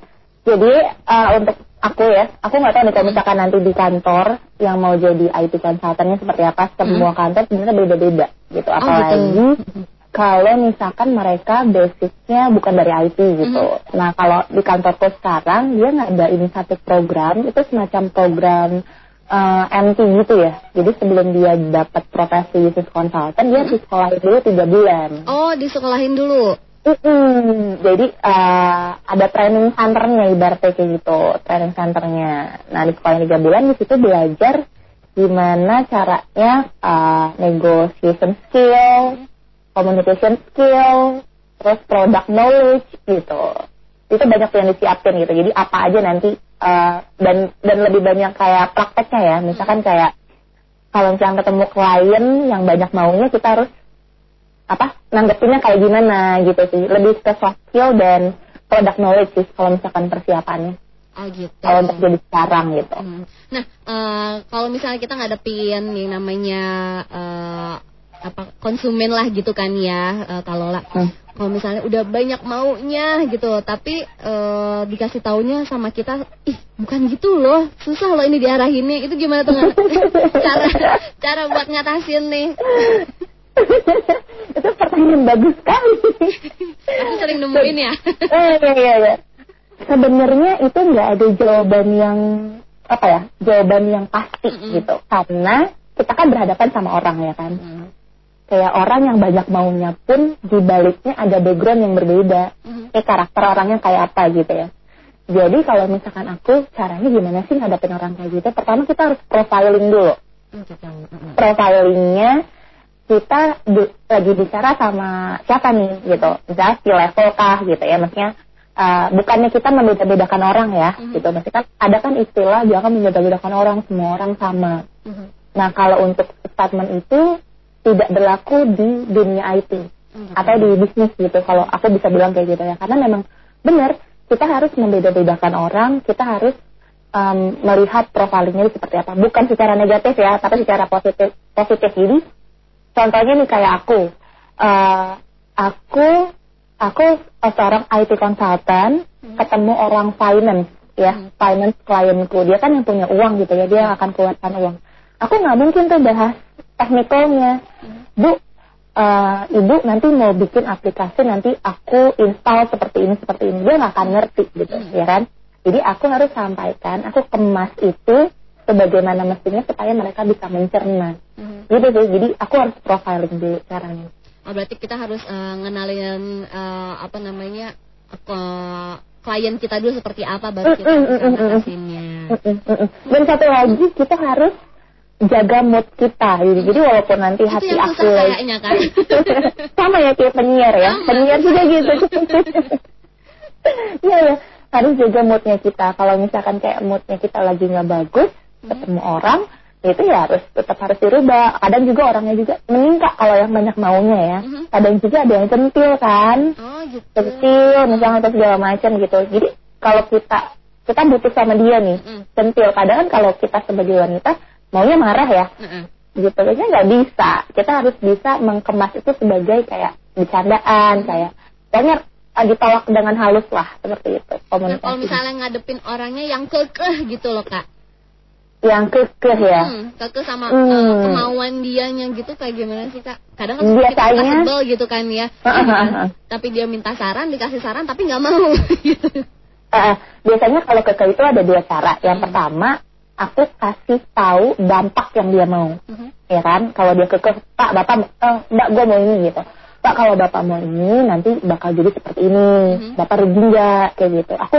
Jadi uh, untuk aku ya, aku nggak tahu nih kalau misalkan nanti di kantor yang mau jadi IT consultantnya seperti apa. Semua kantor sebenarnya beda-beda gitu. Oh, Apalagi kalau misalkan mereka basicnya bukan dari IT gitu. Nah kalau di kantorku sekarang dia nggak ada ini satu program itu semacam program uh, MT gitu ya. Jadi sebelum dia dapat profesi business consultant dia harus sekolahin dulu tiga bulan. Oh, disekolahin dulu. Mm-mm. Jadi uh, ada training centernya ibaratnya kayak gitu, training centernya. Nah di sekolah tiga bulan di situ belajar gimana caranya uh, negotiation skill, communication skill, terus product knowledge gitu. Itu banyak yang disiapin gitu. Jadi apa aja nanti uh, dan dan lebih banyak kayak prakteknya ya. Misalkan kayak kalau misalnya ketemu klien yang banyak maunya kita harus apa nanggepinnya kayak gimana gitu sih lebih ke soft skill dan product knowledge sih kalau misalkan persiapannya Oh gitu. kalau untuk jadi sekarang gitu Hmm. Nah, eh, kalau misalnya kita ngadepin yang namanya eh, apa konsumen lah gitu kan ya, eh, kalau lah, Hmm. kalau misalnya udah banyak maunya gitu, tapi eh, dikasih taunya sama kita, ih bukan gitu loh, susah loh ini diarahinnya, itu gimana tuh cara cara buat ngatasin nih? Itu pertanyaan bagus sekali Aku sering nemuin ya. eh, iya, iya, iya. sebenarnya itu nggak ada jawaban yang apa ya jawaban yang pasti Mm-mm. gitu karena kita kan berhadapan sama orang ya kan Hmm. kayak orang yang banyak maunya pun di baliknya ada background yang berbeda Mhm. kayak karakter orangnya kayak apa gitu ya jadi kalau misalkan aku caranya gimana sih ngadepin orang kayak gitu pertama kita harus profiling dulu profilingnya kita di- lagi bicara sama siapa nih gitu. Misalnya skill level kah gitu ya. Maksudnya uh, bukannya kita membeda-bedakan orang ya Mhm. gitu. Maksudnya kan ada kan istilah jangan membeda-bedakan orang semua orang sama. Mhm. nah kalau untuk statement itu tidak berlaku di dunia IT Mhm. atau di bisnis gitu. Kalau aku bisa bilang kayak gitu ya. Karena memang benar kita harus membeda-bedakan orang kita harus um, melihat profilingnya seperti apa. Bukan secara negatif ya tapi secara positif positif. Jadi contohnya nih kayak aku. Eh, aku aku seorang IT consultant ketemu orang finance ya finance klienku dia kan yang punya uang gitu ya dia yang akan keluarkan uang. Aku nggak mungkin tuh bahas teknikalnya bu eh, ibu nanti mau bikin aplikasi nanti aku install seperti ini seperti ini. Dia nggak akan ngerti gitu ya kan? Jadi aku harus sampaikan aku kemas itu sebagaimana mestinya supaya mereka bisa mencerna. Mhm. gitu sih. Jadi aku harus profiling dulu caranya Oh, berarti kita harus eh, ngenalin eh, apa namanya ke klien kita dulu seperti apa baru kita Mm, mm, bisa mm, mm, mm. dan satu lagi kita harus jaga mood kita. Jadi, jadi walaupun nanti Itu hati yang aku kayaknya kan. sama ya kayak penyiar ya. Sama. penyiar juga gitu. Iya ya harus jaga moodnya kita. Kalau misalkan kayak moodnya kita lagi nggak bagus ketemu orang itu ya harus tetap harus dirubah. Kadang juga orangnya juga meningkat kalau yang banyak maunya ya. Mhm. kadang juga ada yang centil kan? Oh, gitu. centil misalnya atau segala macam gitu. Jadi kalau kita kita butuh sama dia nih centil. Kadang kan kalau kita sebagai wanita maunya marah ya. Gitu. Kayaknya nggak bisa. Kita harus bisa mengkemas itu sebagai kayak bercandaan kayak banyak uh, ditolak dengan halus lah seperti itu Nah, komunikasi kalau misalnya ngadepin orangnya yang kekeh gitu loh, Kak. Yang kekeh ya Hmm, kekeh sama Hmm. eh, kemauan dianya gitu kayak gimana sih, Kak? Kadang kan kita Biasanya- sebel gitu kan ya. Heeh. tapi dia minta saran, dikasih saran tapi nggak mau gitu. Eh, biasanya kalau kekeh itu ada dua cara yang pertama aku kasih tahu dampak yang dia mau Mhm. ya kan kalau dia kekeh pak bapak eh, mbak gue mau ini gitu pak kalau bapak mau ini nanti bakal jadi seperti ini Mhm. bapak rugi nggak kayak gitu aku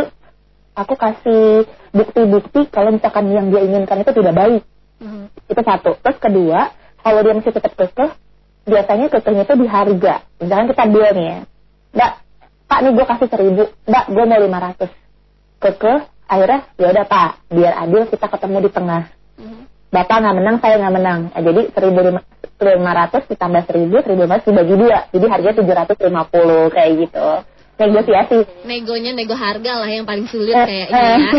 aku kasih bukti-bukti kalau misalkan yang dia inginkan itu tidak baik. Mhm. itu satu. Terus kedua kalau dia masih tetap kekeh biasanya kekehnya itu di harga. Misalkan kita deal nih ya mbak pak nih gue kasih seribu. Mbak gue mau lima ratus. Kekeh akhirnya ya udah pak biar adil kita ketemu di tengah. Mhm. bapak nggak menang saya nggak menang. Eh, jadi seribu lima ratus ditambah seribu seribu lima ratus dibagi dua. Jadi harganya tujuh ratus lima puluh kayak gitu negosiasi Negonya nego harga lah yang paling sulit Eh, kayaknya eh. ya.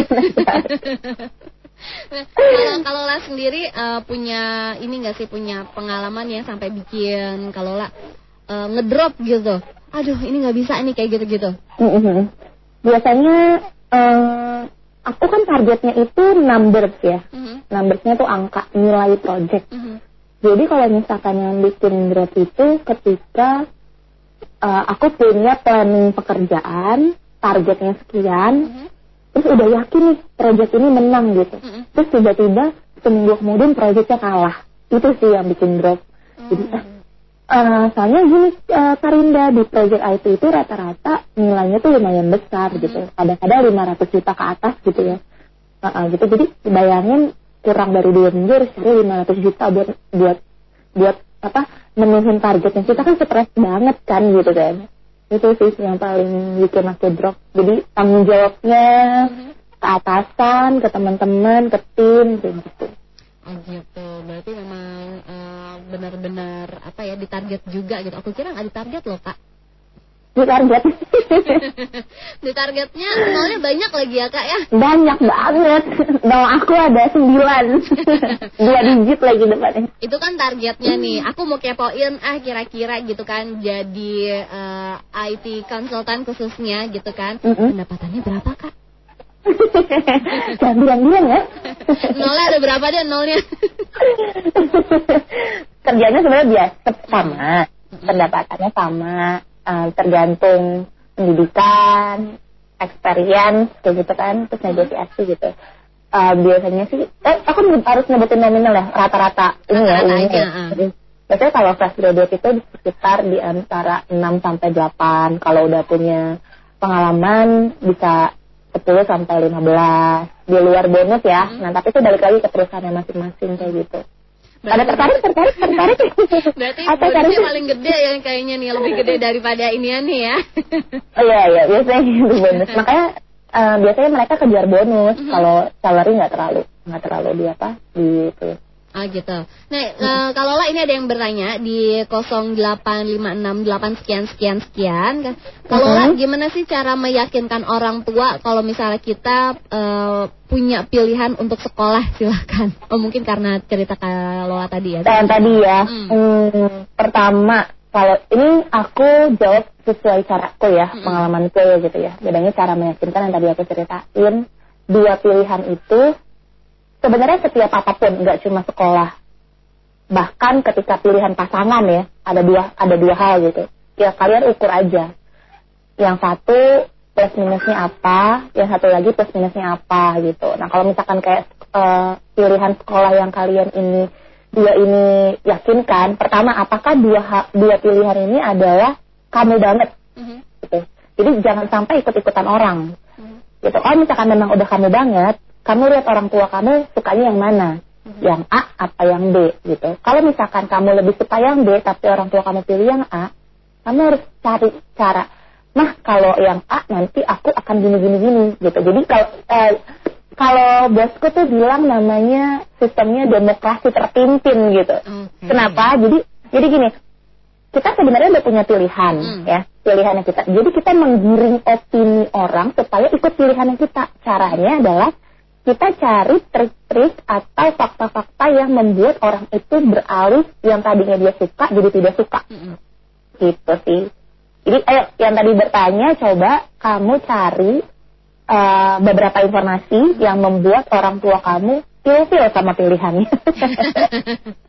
Nah, kalau kalau lah sendiri eh, punya ini nggak sih punya pengalaman yang sampai bikin kalau lah eh, ngedrop gitu aduh ini nggak bisa nih kayak gitu-gitu. Mm-mm. Biasanya eh, aku kan targetnya itu numbers ya. Mhm, Numbersnya tuh angka nilai project. mhm, Jadi kalau misalkan yang bikin draft itu ketika eh, aku punya planning pekerjaan, targetnya sekian, mhm, terus udah yakin nih project ini menang gitu. mhm. Terus tiba-tiba seminggu kemudian projectnya kalah. Itu sih yang bikin drop. Jadi eh, eh, soalnya gini eh, Karinda di project IT itu rata-rata nilainya tuh lumayan besar gitu. Kadang-kadang 500 juta ke atas gitu ya. Eh, eh, gitu. Jadi bayangin kurang dari dua minggu harus cari 500 juta buat buat buat apa menuhin targetnya. Kita kan stres banget kan gitu kan. Itu sih yang paling bikin aku drop. Jadi tanggung jawabnya ke atasan ke teman-teman ke tim gitu. Oh gitu, berarti memang eh, benar-benar apa ya ditarget juga gitu. Aku kira nggak ditarget loh kak. Di target Ditargetnya nolnya banyak lagi ya kak ya. banyak banget Nol aku ada sembilan dua digit lagi depannya Itu kan targetnya nih. Aku mau kepoin ah kira-kira gitu kan jadi eh, IT konsultan khususnya gitu kan. Pendapatannya berapa kak? jangan bilang-bilang ya Nolnya ada berapa deh nolnya? kerjanya sebenarnya biasa sama pendapatannya sama eh, tergantung pendidikan experience kayak gitu kan terus negosiasi gitu. Eh, biasanya sih eh, aku harus nyebutin nominal ya rata-rata ini ya aja, ya. ah. Jadi, biasanya kalau fresh graduate itu di sekitar di antara 6 sampai 8 kalau udah punya pengalaman bisa 10 sampai 15 di luar bonus ya. Nah tapi itu balik lagi ke perusahaan masing-masing kayak gitu ada tertarik tertarik tertarik Berarti Atau bonusnya paling gede ya kayaknya nih lebih gede daripada inian nih ya. Oh iya iya biasanya gitu bonus. Makanya eh, biasanya mereka kejar bonus kalau salary nggak terlalu nggak terlalu di apa di itu. Ah gitu. Nah, eh, kalau lah ini ada yang bertanya di 08568 sekian sekian sekian kan. Kalau lah gimana sih cara meyakinkan orang tua kalau misalnya kita eh, punya pilihan untuk sekolah silakan. Oh mungkin karena cerita kalau tadi ya. Dan tadi ya, Hmm. hmm, pertama kalau ini aku jawab sesuai caraku ya Mm-mm. pengalamanku ya gitu ya. Bedanya cara meyakinkan yang tadi aku ceritain dua pilihan itu sebenarnya setiap apa pun nggak cuma sekolah. Bahkan ketika pilihan pasangan ya ada dua ada dua hal gitu. Ya kalian ukur aja. Yang satu plus minusnya apa? Yang satu lagi plus minusnya apa gitu. Nah kalau misalkan kayak eh, pilihan sekolah yang kalian ini dua ini yakinkan pertama apakah dua dua pilihan ini adalah kamu banget? Mhm. gitu. Jadi jangan sampai ikut-ikutan orang. Mhm. gitu. Kalau misalkan memang udah kamu banget kamu lihat orang tua kamu sukanya yang mana yang A apa yang B gitu kalau misalkan kamu lebih suka yang B tapi orang tua kamu pilih yang A kamu harus cari cara nah kalau yang A nanti aku akan gini gini gini gitu jadi kalau eh, kalau bosku tuh bilang namanya sistemnya demokrasi terpimpin gitu Oke. Kenapa? Jadi jadi gini, kita sebenarnya udah punya pilihan Hmm. ya, pilihannya kita. Jadi kita menggiring opini orang supaya ikut pilihannya kita. Caranya adalah kita cari trik-trik atau fakta-fakta yang membuat orang itu beralih yang tadinya dia suka jadi tidak suka. Mhm. Gitu sih. Jadi ayo yang tadi bertanya coba kamu cari eh, beberapa informasi yang membuat orang tua kamu ilfil sama pilihannya.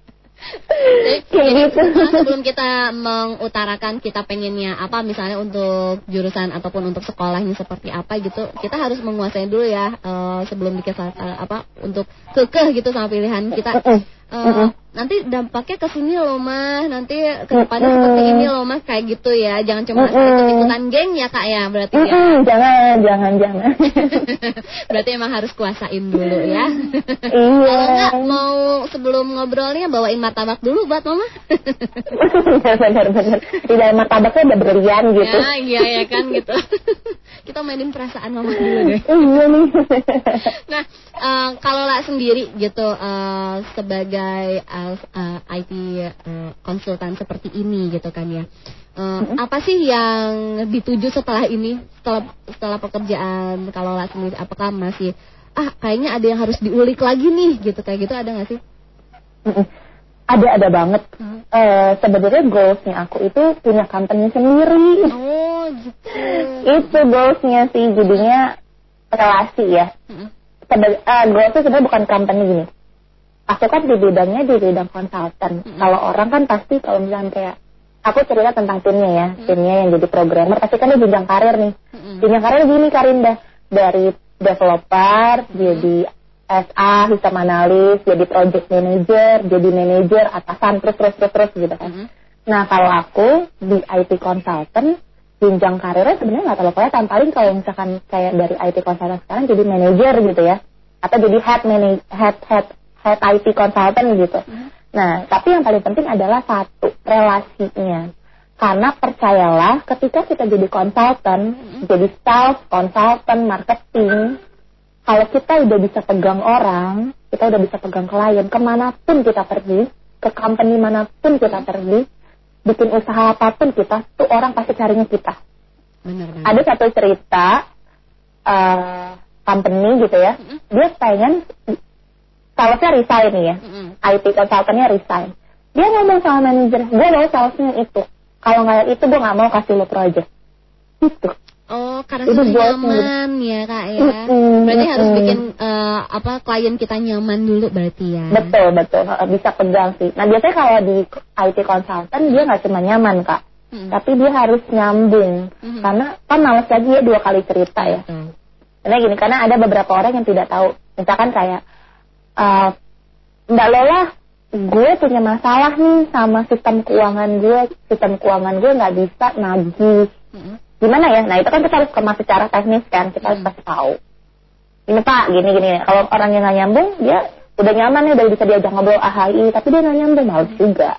Jadi, gitu. eh, sebelum kita mengutarakan kita pengennya apa misalnya untuk jurusan ataupun untuk sekolahnya seperti apa gitu kita harus menguasai dulu ya eh, sebelum dikasih eh, apa untuk kekeh gitu sama pilihan kita Mm-mm. Nanti dampaknya ke sini loh mah nanti ke depannya Mm-mm. seperti ini loh mah kayak gitu ya jangan cuma Mm-mm. ikut ikutan geng ya kak ya berarti ya Mm-mm, jangan, jangan, jangan. berarti emang harus kuasain dulu ya iya. kalau enggak mau sebelum ngobrolnya bawain martabak dulu buat mama benar, benar, benar. Di dalam martabaknya ada berlian gitu. Ya, iya ya kan gitu. Kita mainin perasaan mama dulu deh. Iya nih. Nah, eh, kalau lah sendiri gitu eh, sebagai eh, eh, IT eh, konsultan seperti ini gitu kan ya. Eh, Apa sih yang dituju setelah ini? Setelah setelah pekerjaan kalau sendiri apakah masih ah kayaknya ada yang harus diulik lagi nih gitu kayak gitu ada nggak sih? Mm-mm. Ada ada banget. Eh, Sebenarnya goalsnya aku itu punya company sendiri. Oh, gitu. itu goalsnya sih jadinya relasi ya. Mm-mm. Sebe- eh, goalsnya sebenarnya bukan company gini. Aku kan di bidangnya di bidang konsultan. Kalau orang kan pasti kalau misalnya kayak aku cerita tentang timnya ya, timnya yang jadi programmer pasti kan dia jenjang karir nih. Mm-mm. Jenjang karir gini Karinda dari developer jadi SA, sistem analis, jadi project manager, jadi manager, atasan terus terus terus terus gitu kan. Mm-mm. Nah kalau aku di IT consultant jenjang karirnya sebenarnya nggak terlalu kelihatan paling kalau misalkan kayak dari IT consultant sekarang jadi manager gitu ya atau jadi head manage head head head IT consultant gitu. Nah tapi yang paling penting adalah satu relasinya. Karena percayalah ketika kita jadi konsultan jadi sales consultant marketing kalau kita udah bisa pegang orang kita udah bisa pegang klien ke mana pun kita pergi ke company mana pun kita pergi bikin usaha apa pun kita tuh orang pasti carinya kita. Benar banget. ada satu cerita eh company gitu ya. Dia pengen salesnya resign nih ya Mm-mm. IT consultantnya resign dia ngomong sama manajer gue mau salesnya itu kalau nggak itu gue nggak mau kasih lo project gitu Oh, karena Itu nyaman ya kak ya. Mm-mm, Berarti harus bikin eh, apa klien kita nyaman dulu berarti ya. betul betul bisa pegang sih nah biasanya kalau di IT consultant dia nggak cuma nyaman kak Mm. tapi dia harus nyambung Mhm. karena kan males lagi ya dua kali cerita ya Betul. Karena gini, karena ada beberapa orang yang tidak tahu. Misalkan kayak, eh, Mbak Lola, gue punya masalah nih sama sistem keuangan gue. Sistem keuangan gue nggak bisa nagih. Mm-mm. Gimana ya? Nah itu kan kita harus kemas secara teknis kan. Kita harus kasih tahu. Ini Pak, gini gini. Kalau orang yang nggak nyambung, dia udah nyaman nih, udah bisa diajak ngobrol AHI, tapi dia nggak nyambung, males juga.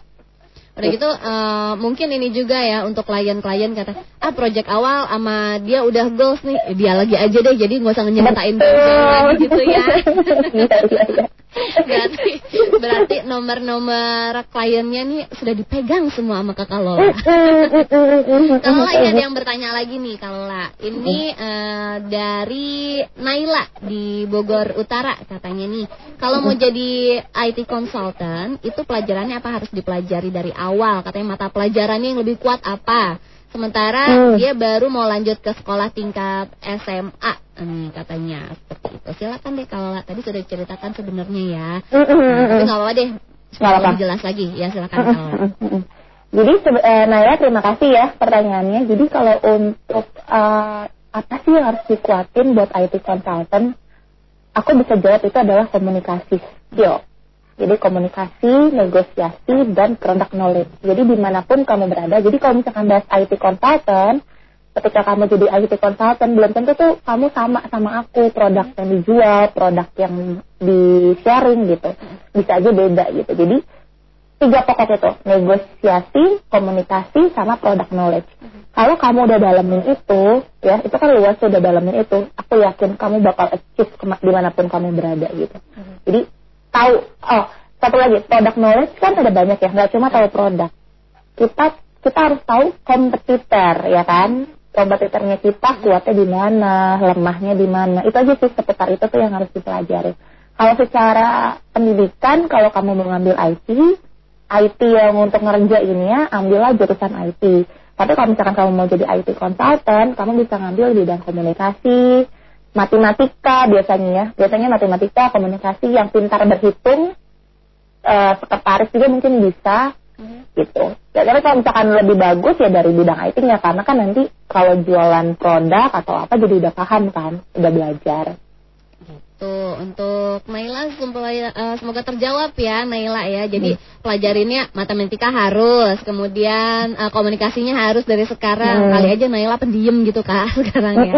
Udah gitu eh, mungkin ini juga ya untuk klien-klien kata ah project awal sama dia udah goals nih eh, dia lagi aja deh jadi nggak usah nyeritain gitu ya. Berarti berarti nomor-nomor kliennya nih sudah dipegang semua sama kakak Lola. Kalau ini ada yang bertanya lagi nih kalau lah ini eh, dari Naila di Bogor Utara katanya nih. Kalau mau jadi IT consultant itu pelajarannya apa harus dipelajari dari awal? Katanya mata pelajarannya yang lebih kuat apa sementara Hmm. dia baru mau lanjut ke sekolah tingkat SMA nih katanya seperti itu silakan deh kalau tadi sudah diceritakan sebenarnya ya Nah, tapi nggak apa-apa deh lebih jelas lagi ya silakan kalau Mm-mm. Jadi eh, Naya terima kasih ya pertanyaannya. Jadi kalau untuk eh, apa sih yang harus dikuatin buat IT consultant? Aku bisa jawab itu adalah komunikasi skill. Jadi komunikasi, negosiasi, dan product knowledge. Jadi di mana pun kamu berada. Jadi kalau misalkan bahas IT consultant, ketika kamu jadi IT consultant, belum tentu tuh kamu sama sama aku. Produk yang dijual, produk yang di sharing gitu. Bisa aja beda gitu. Jadi tiga pokok itu negosiasi komunikasi sama product knowledge kalau kamu udah dalemin itu ya itu kan luas udah dalemin itu aku yakin kamu bakal achieve di mana pun kamu berada gitu jadi tahu oh satu lagi product knowledge kan ada banyak ya nggak cuma tahu produk. Kita kita harus tahu kompetitor ya kan? Kompetitornya kita kuatnya di mana lemahnya di mana. Itu aja sih seputar itu tuh yang harus dipelajari. Kalau secara pendidikan kalau kamu mau ngambil IT IT yang untuk ngerjainnya ambillah jurusan IT. Tapi kalau misalkan kamu mau jadi IT consultant, kamu bisa ngambil bidang komunikasi, matematika biasanya ya. Biasanya matematika, komunikasi yang pintar berhitung, eh, sekretaris juga mungkin bisa gitu. Ya, tapi kalau misalkan lebih bagus ya dari bidang IT-nya karena kan nanti kalau jualan produk atau apa jadi udah paham kan, udah belajar. Tuh untuk Naila semoga, eh, semoga terjawab ya Naila ya. Jadi pelajarinnya matematika harus, kemudian eh, komunikasinya harus dari sekarang. Hmm. Kali aja Naila pendiam gitu kak sekarang ya.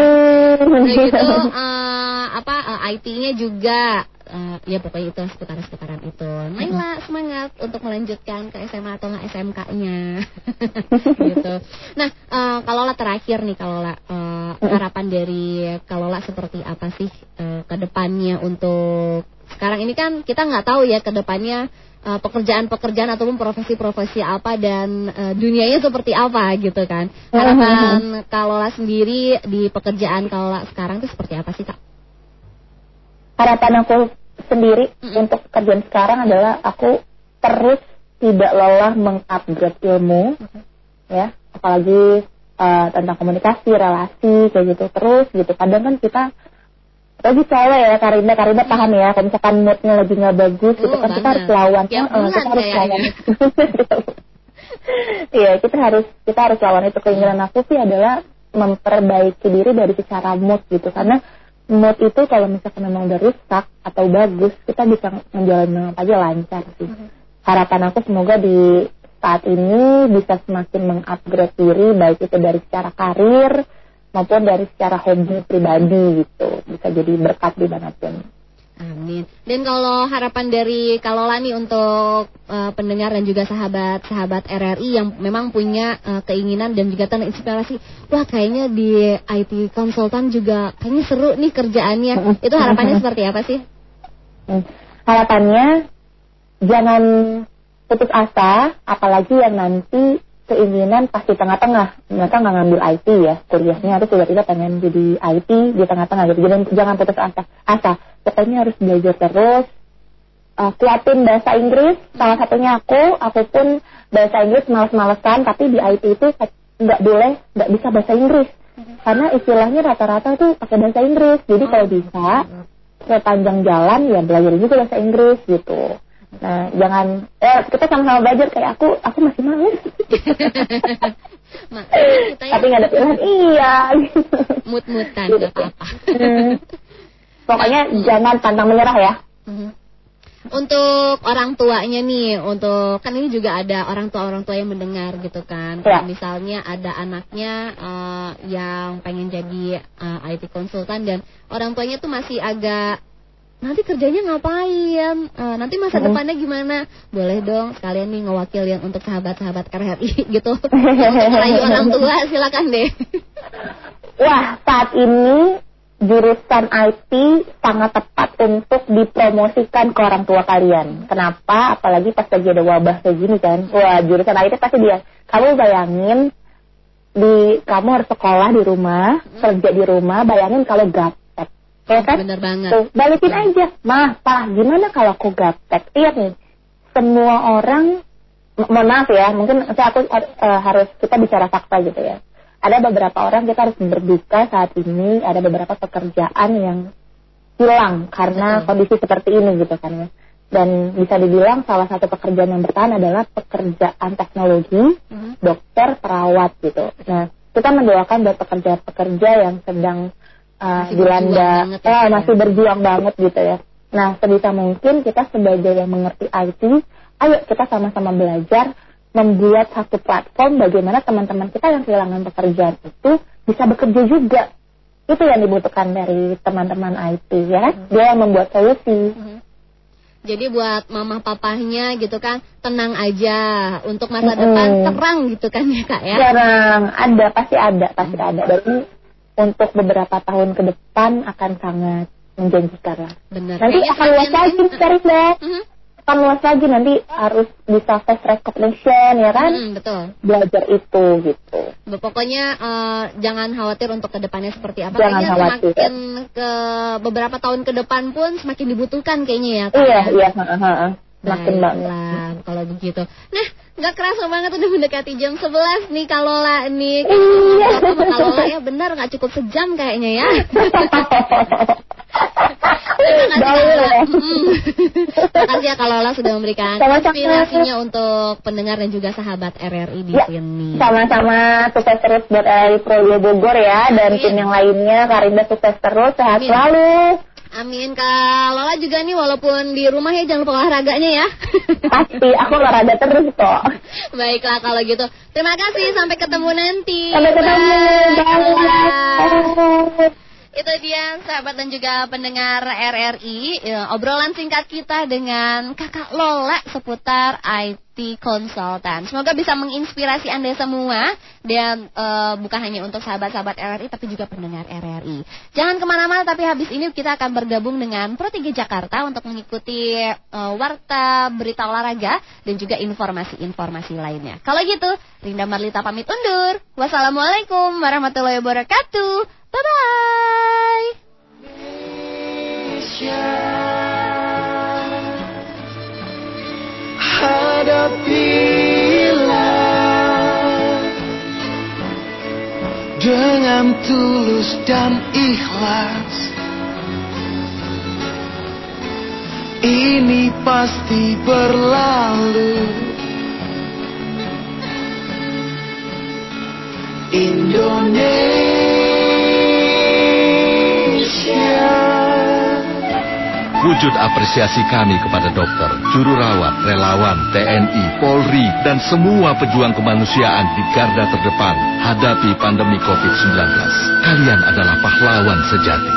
Udah gitu eh, apa eh, IT-nya juga eh, ya pokoknya itu seputar-seputaran itu. Naila semangat untuk melanjutkan ke SMA atau nggak SMK-nya. gitu. Nah, eh, kalau lah terakhir nih kalau lah eh, harapan dari kalau lah seperti apa sih eh, ke depannya untuk sekarang ini kan kita nggak tahu ya ke depannya eh, pekerjaan-pekerjaan ataupun profesi-profesi apa dan eh, dunianya seperti apa gitu kan. Harapan kalau lah sendiri di pekerjaan kalau lah sekarang itu seperti apa sih kak? harapan aku sendiri Mm-mm. untuk kerjaan sekarang adalah aku terus tidak lelah mengupgrade ilmu, ya, apalagi eh, tentang komunikasi, relasi, kayak gitu terus gitu. Kadang kan kita lagi cewek ya Karinda, Karinda paham ya, kalau misalkan moodnya lagi nggak bagus gitu Oh, kan kita harus lawan, Tiap Heeh, kita harus kayaknya. lawan. Iya, kita harus kita harus lawan itu keinginan aku sih adalah memperbaiki diri dari secara mood gitu karena mood itu kalau misalkan memang udah rusak atau bagus kita bisa menjalani apa aja lancar sih. Harapan aku semoga di saat ini bisa semakin mengupgrade diri baik itu dari secara karir maupun dari secara hobi pribadi gitu bisa jadi berkat di mana pun. Amin. Dan kalau harapan dari Kalola nih untuk eh, pendengar dan juga sahabat-sahabat RRI yang memang punya eh, keinginan dan juga terinspirasi, wah kayaknya di IT konsultan juga kayaknya seru nih kerjaannya. Itu harapannya seperti apa sih? Hmm. Harapannya jangan putus asa, apalagi yang nanti keinginan pasti tengah-tengah. Mereka nggak ngambil IT ya, kuliahnya harus tiba-tiba pengen jadi IT di tengah-tengah gitu. Jangan, jangan putus asa. Asa, pokoknya harus belajar terus. Uh, kuatin bahasa Inggris, salah satunya aku, aku pun bahasa Inggris males-malesan, tapi di IT itu nggak boleh, nggak bisa bahasa Inggris. Karena istilahnya rata-rata tuh pakai bahasa Inggris. Jadi kalau bisa, sepanjang jalan ya belajar juga bahasa Inggris gitu. Nah, jangan eh kita sama-sama belajar kayak aku, aku masih males. Makanya kita Tapi nggak ada pilihan, iya. gitu. mut-mutan nggak apa-apa. Hmm. Pokoknya jangan pantang menyerah ya. Mhm. Untuk orang tuanya nih, untuk kan ini juga ada orang tua orang tua yang mendengar gitu kan. Ya. Kalau Misalnya ada anaknya eh, yang pengen jadi eh, IT konsultan dan orang tuanya tuh masih agak nanti kerjanya ngapain, Eh, nanti masa Mhm. depannya gimana? Boleh dong sekalian nih ngewakilin untuk sahabat-sahabat RRI gitu. merayu orang tua silakan deh. Wah, saat ini jurusan IT sangat tepat untuk dipromosikan ke orang tua kalian. Kenapa? Apalagi pas lagi ada wabah kayak gini kan. Wah, jurusan IT pasti dia. Kamu bayangin di kamu harus sekolah di rumah, kerja di rumah, bayangin kalau gaptek. Ya kan? Bener banget. Tuh, balikin aja. Mah, Pak, gimana kalau aku gaptek? Lihat nih, semua orang, mo- mohon maaf ya, mungkin saya aku eh, harus kita bicara fakta gitu ya. Ada beberapa orang kita harus berduka saat ini, ada beberapa pekerjaan yang hilang karena Betul. kondisi seperti ini gitu kan ya. Dan bisa dibilang salah satu pekerjaan yang bertahan adalah pekerjaan teknologi, Mhm. dokter, perawat gitu. Nah, kita mendoakan buat pekerja-pekerja yang sedang uh, Masih dilanda, berjuang banget ya, eh, ya. masih berjuang banget gitu ya. Nah, sebisa mungkin kita sebagai yang mengerti IT, ayo kita sama-sama belajar membuat satu platform bagaimana teman-teman kita yang kehilangan pekerjaan itu bisa bekerja juga. Itu yang dibutuhkan dari teman-teman IT ya. Dia yang membuat solusi. Mhm. Jadi buat mama papahnya gitu kan tenang aja untuk masa Mm-mm. depan terang gitu kan ya kak ya. Jarang ada, pasti ada, pasti ada. Dan untuk beberapa tahun ke depan akan sangat menjanjikan lah. Bener. Nanti Kayaknya akan luas lagi nih Karisda. Mhm. Akan luas lagi nanti harus bisa face recognition ya kan. Mhm, betul. Belajar itu gitu. Pokoknya eh, jangan khawatir untuk ke depannya seperti apa. Jangan Kayaknya khawatir. semakin ke beberapa tahun ke depan pun semakin dibutuhkan kayaknya ya. Iya, ya. iya, heeh, heeh. Makin. Baiklah, kalau begitu. Nah, nggak kerasa banget udah mendekati jam 11 nih Kalola nih. Iya. Kalau Kalola ya benar nggak cukup sejam kayaknya ya. Terima kasih ya. Mm. Terima kasih ya Kalola sudah memberikan inspirasinya untuk pendengar dan juga sahabat RRI di Ya, sini. Sama-sama sukses terus buat RRI Projo Bogor ya dan Amin. tim yang lainnya Karinda sukses terus sehat Amin. selalu. Amin Kak Lola juga nih walaupun di rumah ya jangan lupa olahraganya ya. Pasti aku olahraga terus kok. Baiklah kalau gitu. Terima kasih sampai ketemu nanti. Sampai ketemu. Bye. Bye. Itu dia sahabat dan juga pendengar RRI ya, obrolan singkat kita dengan Kakak Lola seputar IT konsultan. Semoga bisa menginspirasi Anda semua dan eh, bukan hanya untuk sahabat-sahabat RRI tapi juga pendengar RRI. Jangan ke mana-mana tapi habis ini kita akan bergabung dengan Pro 3 Jakarta untuk mengikuti eh, warta berita olahraga dan juga informasi-informasi lainnya. Kalau gitu, Rinda Marlita pamit undur. Wassalamualaikum warahmatullahi wabarakatuh. Bye bye. Indonesia, hadapilah dengan tulus dan ikhlas. Ini pasti berlalu. Indonesia. Wujud apresiasi kami kepada dokter, juru rawat, relawan, TNI, Polri, dan semua pejuang kemanusiaan di garda terdepan hadapi pandemi COVID-19. Kalian adalah pahlawan sejati.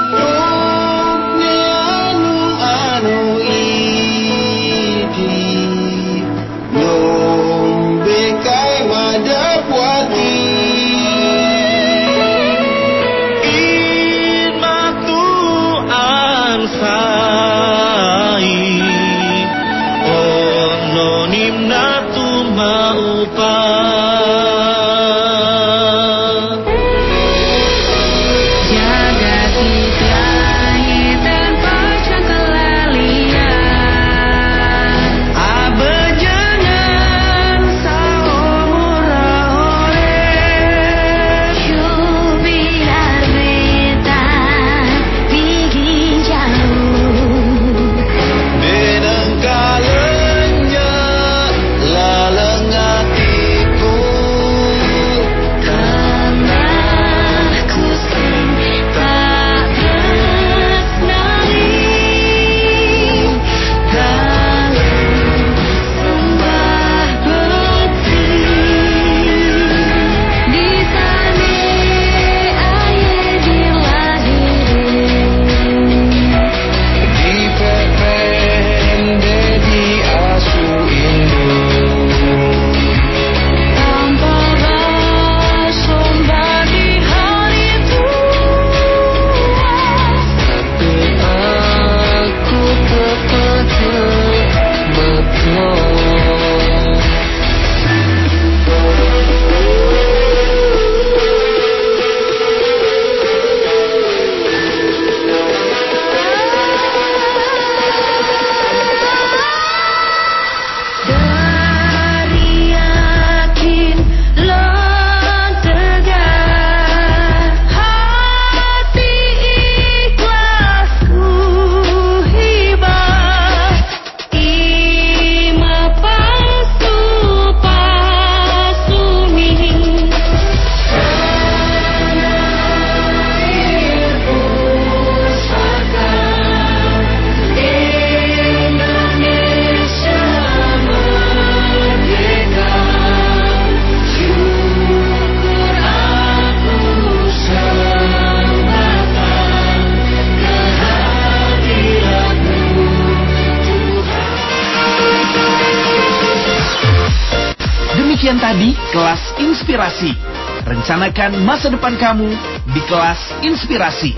Rencanakan masa depan kamu di kelas inspirasi.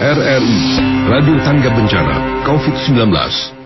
RRI Radio Tangga Bencana COVID-19